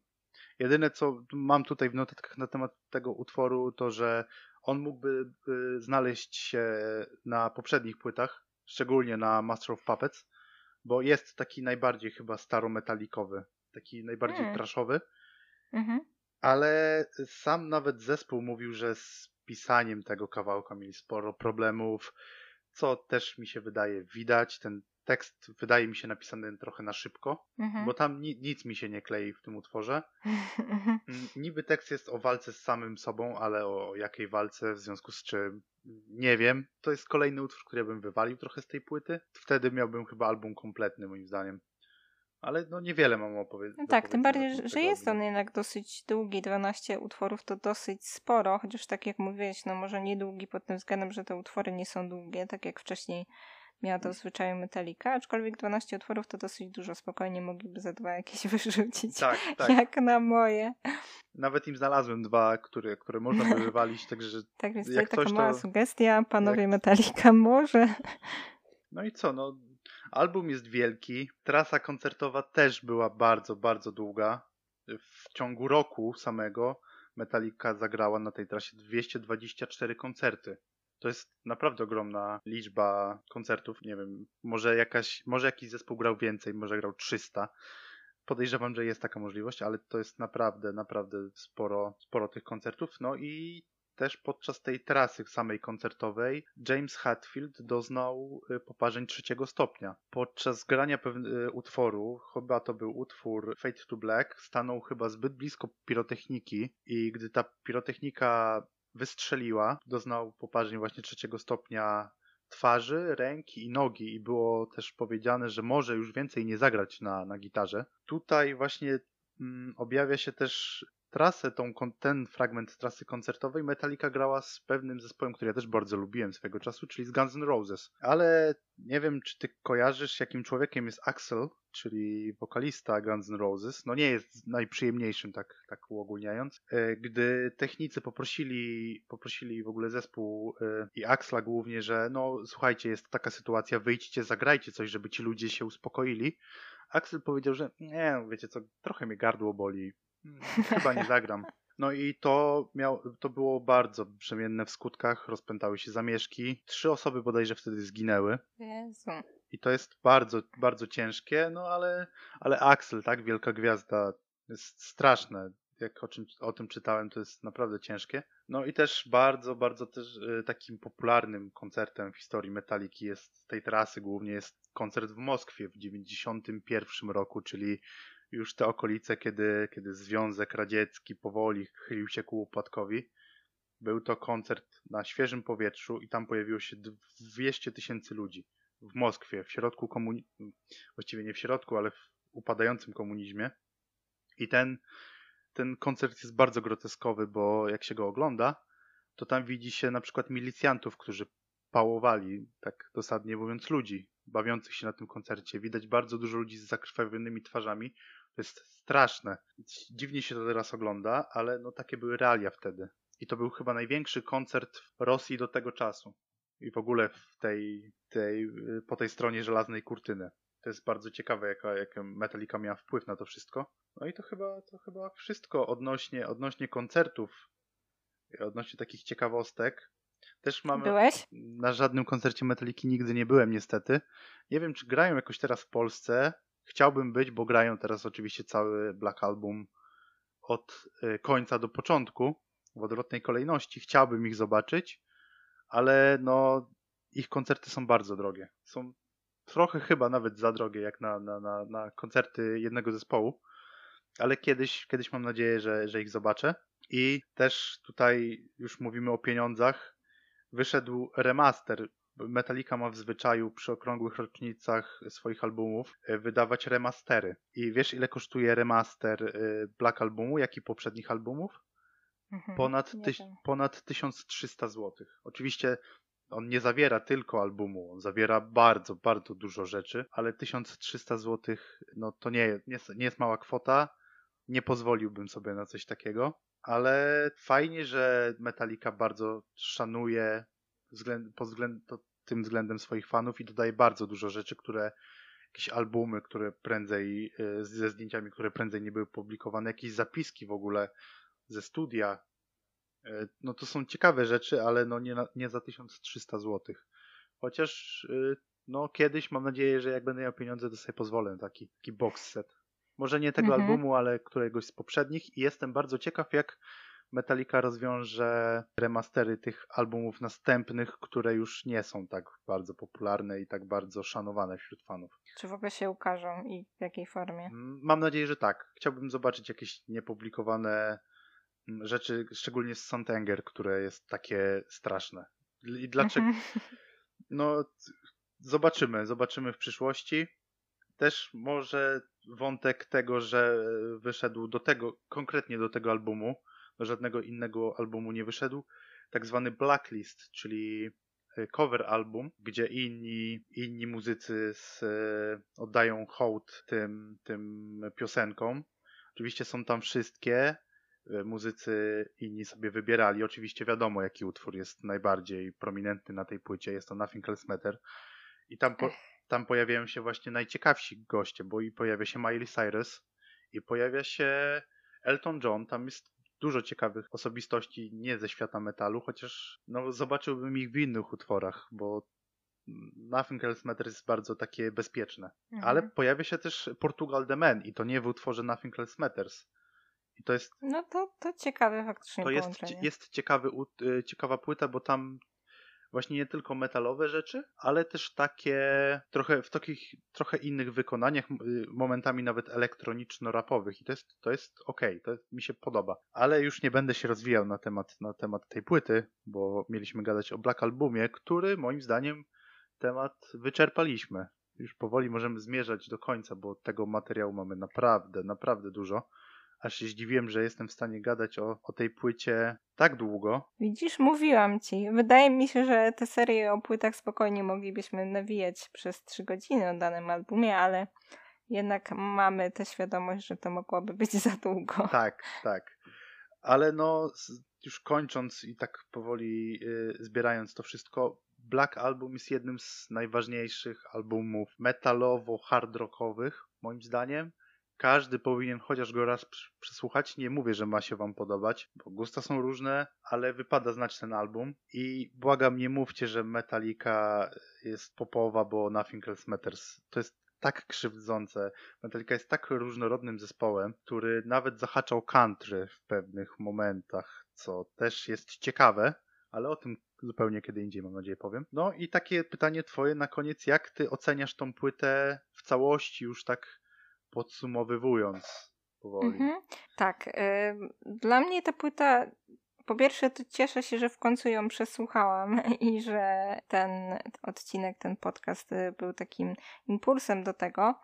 Jedyne co mam tutaj w notatkach na temat tego utworu, to że on mógłby y, znaleźć się na poprzednich płytach, szczególnie na Master of Puppets, bo jest taki najbardziej chyba starometalikowy, taki najbardziej Mm. trashowy, Mhm. ale sam nawet zespół mówił, że z pisaniem tego kawałka mieli sporo problemów, co też mi się wydaje widać. Ten tekst wydaje mi się napisany trochę na szybko, Mhm. bo tam ni- nic mi się nie klei w tym utworze. *laughs* Mhm. Niby tekst jest o walce z samym sobą, ale o jakiej walce, w związku z czym nie wiem. To jest kolejny utwór, który ja bym wywalił trochę z tej płyty. Wtedy miałbym chyba album kompletny, moim zdaniem. Ale no niewiele mam opowiedzieć. No tak, tym bardziej, że- że jest on jednak dosyć długi, 12 utworów to dosyć sporo, chociaż tak jak mówiłeś, no może nie długi pod tym względem, że te utwory nie są długie, tak jak wcześniej miała to w zwyczaju Metallica, aczkolwiek 12 utworów to dosyć dużo, spokojnie mogliby za dwa jakieś *laughs* wyrzucić, Tak, tak. jak na moje. Nawet im znalazłem dwa, które, które można by wywalić, *laughs* także Tak więc Jak taka mała to- sugestia, panowie Metallica, może... No i co, no album jest wielki, trasa koncertowa też była bardzo, bardzo długa. W ciągu roku samego Metallica zagrała na tej trasie 224 koncerty. To jest naprawdę ogromna liczba koncertów. Nie wiem, może, jakaś, może jakiś zespół grał więcej, może grał 300. Podejrzewam, że jest taka możliwość, ale to jest naprawdę, naprawdę sporo, sporo tych koncertów. No i też podczas tej trasy samej koncertowej James Hetfield doznał y, poparzeń trzeciego stopnia. Podczas grania pewnego utworu, chyba to był utwór Fade to Black, stanął chyba zbyt blisko pirotechniki i gdy ta pirotechnika wystrzeliła, doznał poparzeń właśnie trzeciego stopnia twarzy, ręki i nogi i było też powiedziane, że może już więcej nie zagrać na, na gitarze. Tutaj właśnie mm, objawia się też trasę, tą, ten fragment trasy koncertowej Metallica grała z pewnym zespołem, który ja też bardzo lubiłem swego czasu, czyli z Guns N' Roses. Ale nie wiem, czy ty kojarzysz, jakim człowiekiem jest Axel, czyli wokalista Guns N' Roses. No nie jest najprzyjemniejszym, tak, tak uogólniając. E, gdy technicy poprosili, poprosili w ogóle zespół e, i Axla głównie, że no słuchajcie, jest taka sytuacja, wyjdźcie, zagrajcie coś, żeby ci ludzie się uspokoili. Axel powiedział, że nie, wiecie co, trochę mnie gardło boli, Chyba nie zagram. No i to, miał, to było bardzo brzemienne w skutkach, rozpętały się zamieszki. Trzy osoby bodajże wtedy zginęły. Jezu. I to jest bardzo, bardzo ciężkie, no ale, ale Axel, tak, wielka gwiazda, jest straszne. Jak o, czym, o tym czytałem, to jest naprawdę ciężkie. No i też bardzo, bardzo też y, takim popularnym koncertem w historii Metaliki jest tej trasy głównie jest koncert w Moskwie w 91 roku, czyli już te okolice, kiedy, kiedy Związek Radziecki powoli chylił się ku upadkowi. Był to koncert na świeżym powietrzu i tam pojawiło się 200 tysięcy ludzi w Moskwie, w środku komunizmu, właściwie nie w środku, ale w upadającym komunizmie. I ten, ten koncert jest bardzo groteskowy, bo jak się go ogląda, to tam widzi się na przykład milicjantów, którzy pałowali, tak dosadnie mówiąc, ludzi bawiących się na tym koncercie. Widać bardzo dużo ludzi z zakrwawionymi twarzami. To jest straszne. Dziwnie się to teraz ogląda, ale no takie były realia wtedy. I to był chyba największy koncert w Rosji do tego czasu. I w ogóle w tej, tej, po tej stronie żelaznej kurtyny. To jest bardzo ciekawe, jaka, jaka Metallica miała wpływ na to wszystko. No i to chyba, to chyba wszystko odnośnie, odnośnie koncertów, odnośnie takich ciekawostek. Też mamy. Byłeś? Na żadnym koncercie Metaliki nigdy nie byłem, niestety. Nie wiem, czy grają jakoś teraz w Polsce. Chciałbym być, bo grają teraz oczywiście cały Black Album od y, końca do początku w odwrotnej kolejności. Chciałbym ich zobaczyć, ale no ich koncerty są bardzo drogie. Są trochę chyba nawet za drogie jak na, na, na, na koncerty jednego zespołu, ale kiedyś, kiedyś mam nadzieję, że, że ich zobaczę. I też tutaj już mówimy o pieniądzach wyszedł remaster. Metallica ma w zwyczaju przy okrągłych rocznicach swoich albumów e, wydawać remastery. I wiesz, ile kosztuje remaster e, Black Albumu, jak i poprzednich albumów? Mhm, ponad, tyś, ponad 1300 zł. Oczywiście on nie zawiera tylko albumu, on zawiera bardzo, bardzo dużo rzeczy, ale 1300 zł no to nie, nie, nie jest mała kwota. Nie pozwoliłbym sobie na coś takiego ale fajnie, że Metallica bardzo szanuje względ, pod względ, tym względem swoich fanów i dodaje bardzo dużo rzeczy, które jakieś albumy, które prędzej, y, ze zdjęciami, które prędzej nie były publikowane, jakieś zapiski w ogóle ze studia. Y, no to są ciekawe rzeczy, ale no nie, nie za 1300 zł. Chociaż y, no kiedyś mam nadzieję, że jak będę miał pieniądze, to sobie pozwolę na taki, taki box set. Może nie tego mhm. albumu, ale któregoś z poprzednich i jestem bardzo ciekaw, jak Metallica rozwiąże remastery tych albumów następnych, które już nie są tak bardzo popularne i tak bardzo szanowane wśród fanów. Czy w ogóle się ukażą i w jakiej formie? Mm, mam nadzieję, że tak. Chciałbym zobaczyć jakieś niepublikowane mm, rzeczy, szczególnie z Santanger, które jest takie straszne. I dlaczego? Mhm. No, zobaczymy, zobaczymy w przyszłości. Też może wątek tego, że wyszedł do tego, konkretnie do tego albumu, żadnego innego albumu nie wyszedł, tak zwany blacklist, czyli e, cover album, gdzie inni, inni muzycy z, e, oddają hołd tym, tym piosenkom. Oczywiście są tam wszystkie, e, muzycy inni sobie wybierali. Oczywiście wiadomo, jaki utwór jest najbardziej prominentny na tej płycie. Jest to Nothing Else Matter. I tam po, tam pojawiają się właśnie najciekawsi goście, bo i pojawia się Miley Cyrus i pojawia się Elton John, tam jest dużo ciekawych osobistości nie ze świata metalu, chociaż no, zobaczyłbym ich w innych utworach, bo Nothing Else Matters jest bardzo takie bezpieczne. Mhm. Ale pojawia się też Portugal The Man i to nie w utworze Nothing Else Matters. I to jest. No to, to ciekawe faktycznie To jest, jest ciekawy, y, ciekawa płyta, bo tam właśnie nie tylko metalowe rzeczy, ale też takie trochę w takich trochę innych wykonaniach, y, momentami nawet elektroniczno-rapowych. I to jest, to jest okej, to mi się podoba. Ale już nie będę się rozwijał na temat, na temat tej płyty, bo mieliśmy gadać o Black Albumie, który moim zdaniem temat wyczerpaliśmy. Już powoli możemy zmierzać do końca, bo tego materiału mamy naprawdę, naprawdę dużo. Aż się zdziwiłem, że jestem w stanie gadać o, o tej płycie tak długo. Widzisz, mówiłam ci. Wydaje mi się, że te serie o płytach spokojnie moglibyśmy nawijać przez trzy godziny o danym albumie, ale jednak mamy tę świadomość, że to mogłoby być *laughs* za długo. Tak, tak. Ale no, już kończąc i tak powoli y, zbierając to wszystko, Black Album jest jednym z najważniejszych albumów metalowo-hard rockowych, moim zdaniem. Każdy powinien chociaż go raz przesłuchać. Nie mówię, że ma się wam podobać, bo gusta są różne, ale wypada znać ten album. I błagam, nie mówcie, że Metallica jest popowa, bo Nothing Else Matters. To jest tak krzywdzące. Metallica jest tak różnorodnym zespołem, który nawet zahaczał country w pewnych momentach, co też jest ciekawe, ale o tym zupełnie kiedy indziej, mam nadzieję, powiem. No i takie pytanie twoje na koniec, jak ty oceniasz tą płytę w całości, już tak podsumowywując powoli? Mhm. Tak. ym, Dla mnie ta płyta. Po pierwsze, to cieszę się, że w końcu ją przesłuchałam *laughs* i że ten odcinek, ten podcast y, był takim impulsem do tego,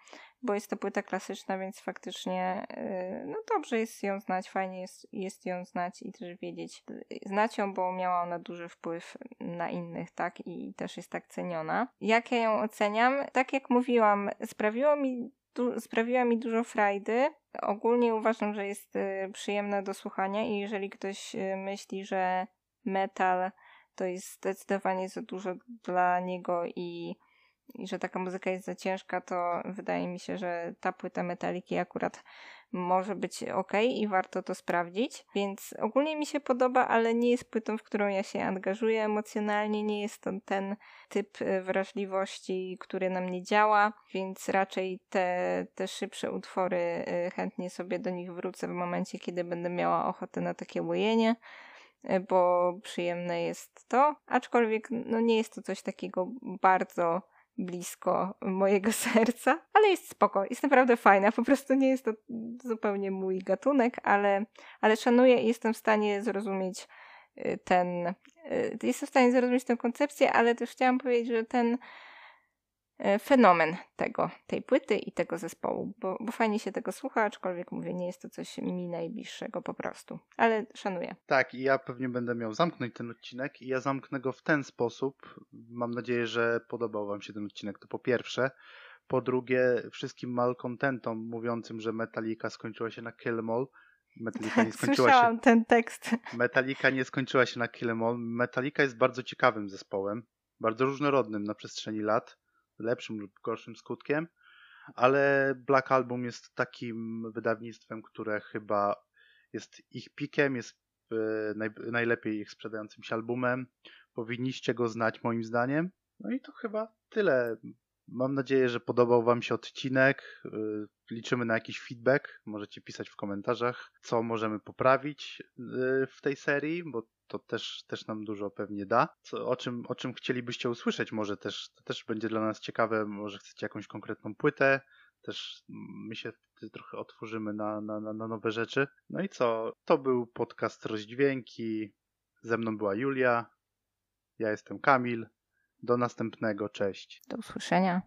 bo jest to płyta klasyczna, więc faktycznie y, no dobrze jest ją znać, fajnie jest, jest ją znać i też wiedzieć. y, Znać ją, bo miała ona duży wpływ na innych, tak? I też jest tak ceniona. Jak ja ją oceniam? Tak jak mówiłam, sprawiło mi du- sprawiła mi dużo frajdy. Ogólnie uważam, że jest y, przyjemna do słuchania i jeżeli ktoś y, myśli, że metal to jest zdecydowanie za dużo dla niego i, i że taka muzyka jest za ciężka, to wydaje mi się, że ta płyta Metaliki akurat może być ok i warto to sprawdzić. Więc ogólnie mi się podoba, ale nie jest płytą, w którą ja się angażuję emocjonalnie. Nie jest to ten typ y, wrażliwości, który na mnie działa, więc raczej te, te szybsze utwory y, chętnie sobie do nich wrócę w momencie, kiedy będę miała ochotę na takie łojenie y, bo przyjemne jest to, aczkolwiek no nie jest to coś takiego bardzo blisko mojego *laughs* serca, ale jest spoko, jest naprawdę fajna, po prostu nie jest to zupełnie mój gatunek, ale, ale szanuję i jestem w stanie zrozumieć y, ten, y, jestem w stanie zrozumieć tę koncepcję, ale też chciałam powiedzieć, że ten fenomen tego, tej płyty i tego zespołu, bo, bo fajnie się tego słucha, aczkolwiek mówię, nie jest to coś mi najbliższego po prostu, ale szanuję. Tak, i ja pewnie będę miał zamknąć ten odcinek i ja zamknę go w ten sposób. Mam nadzieję, że podobał wam się ten odcinek, to po pierwsze. Po drugie, wszystkim malcontentom mówiącym, że Metallica skończyła się na Kill 'Em All. Metallica nie skończyła się. Słyszałam ten tekst. Metallica nie skończyła się na Kill 'Em All. Metallica jest bardzo ciekawym zespołem, bardzo różnorodnym na przestrzeni lat, lepszym lub gorszym skutkiem, ale Black Album jest takim wydawnictwem, które chyba jest ich pikiem, jest e, naj, najlepiej ich sprzedającym się albumem. Powinniście go znać moim zdaniem. No i to chyba tyle. Mam nadzieję, że podobał Wam się odcinek. Y, Liczymy na jakiś feedback. Możecie pisać w komentarzach, co możemy poprawić y, w tej serii, bo to też, też nam dużo pewnie da. Co, o, czym, o czym chcielibyście usłyszeć, może też, to też będzie dla nas ciekawe. Może chcecie jakąś konkretną płytę. Też my się trochę otworzymy na, na, na nowe rzeczy. No i co? To był podcast Rozdźwięki. Ze mną była Julia. Ja jestem Kamil. Do następnego. Cześć. Do usłyszenia.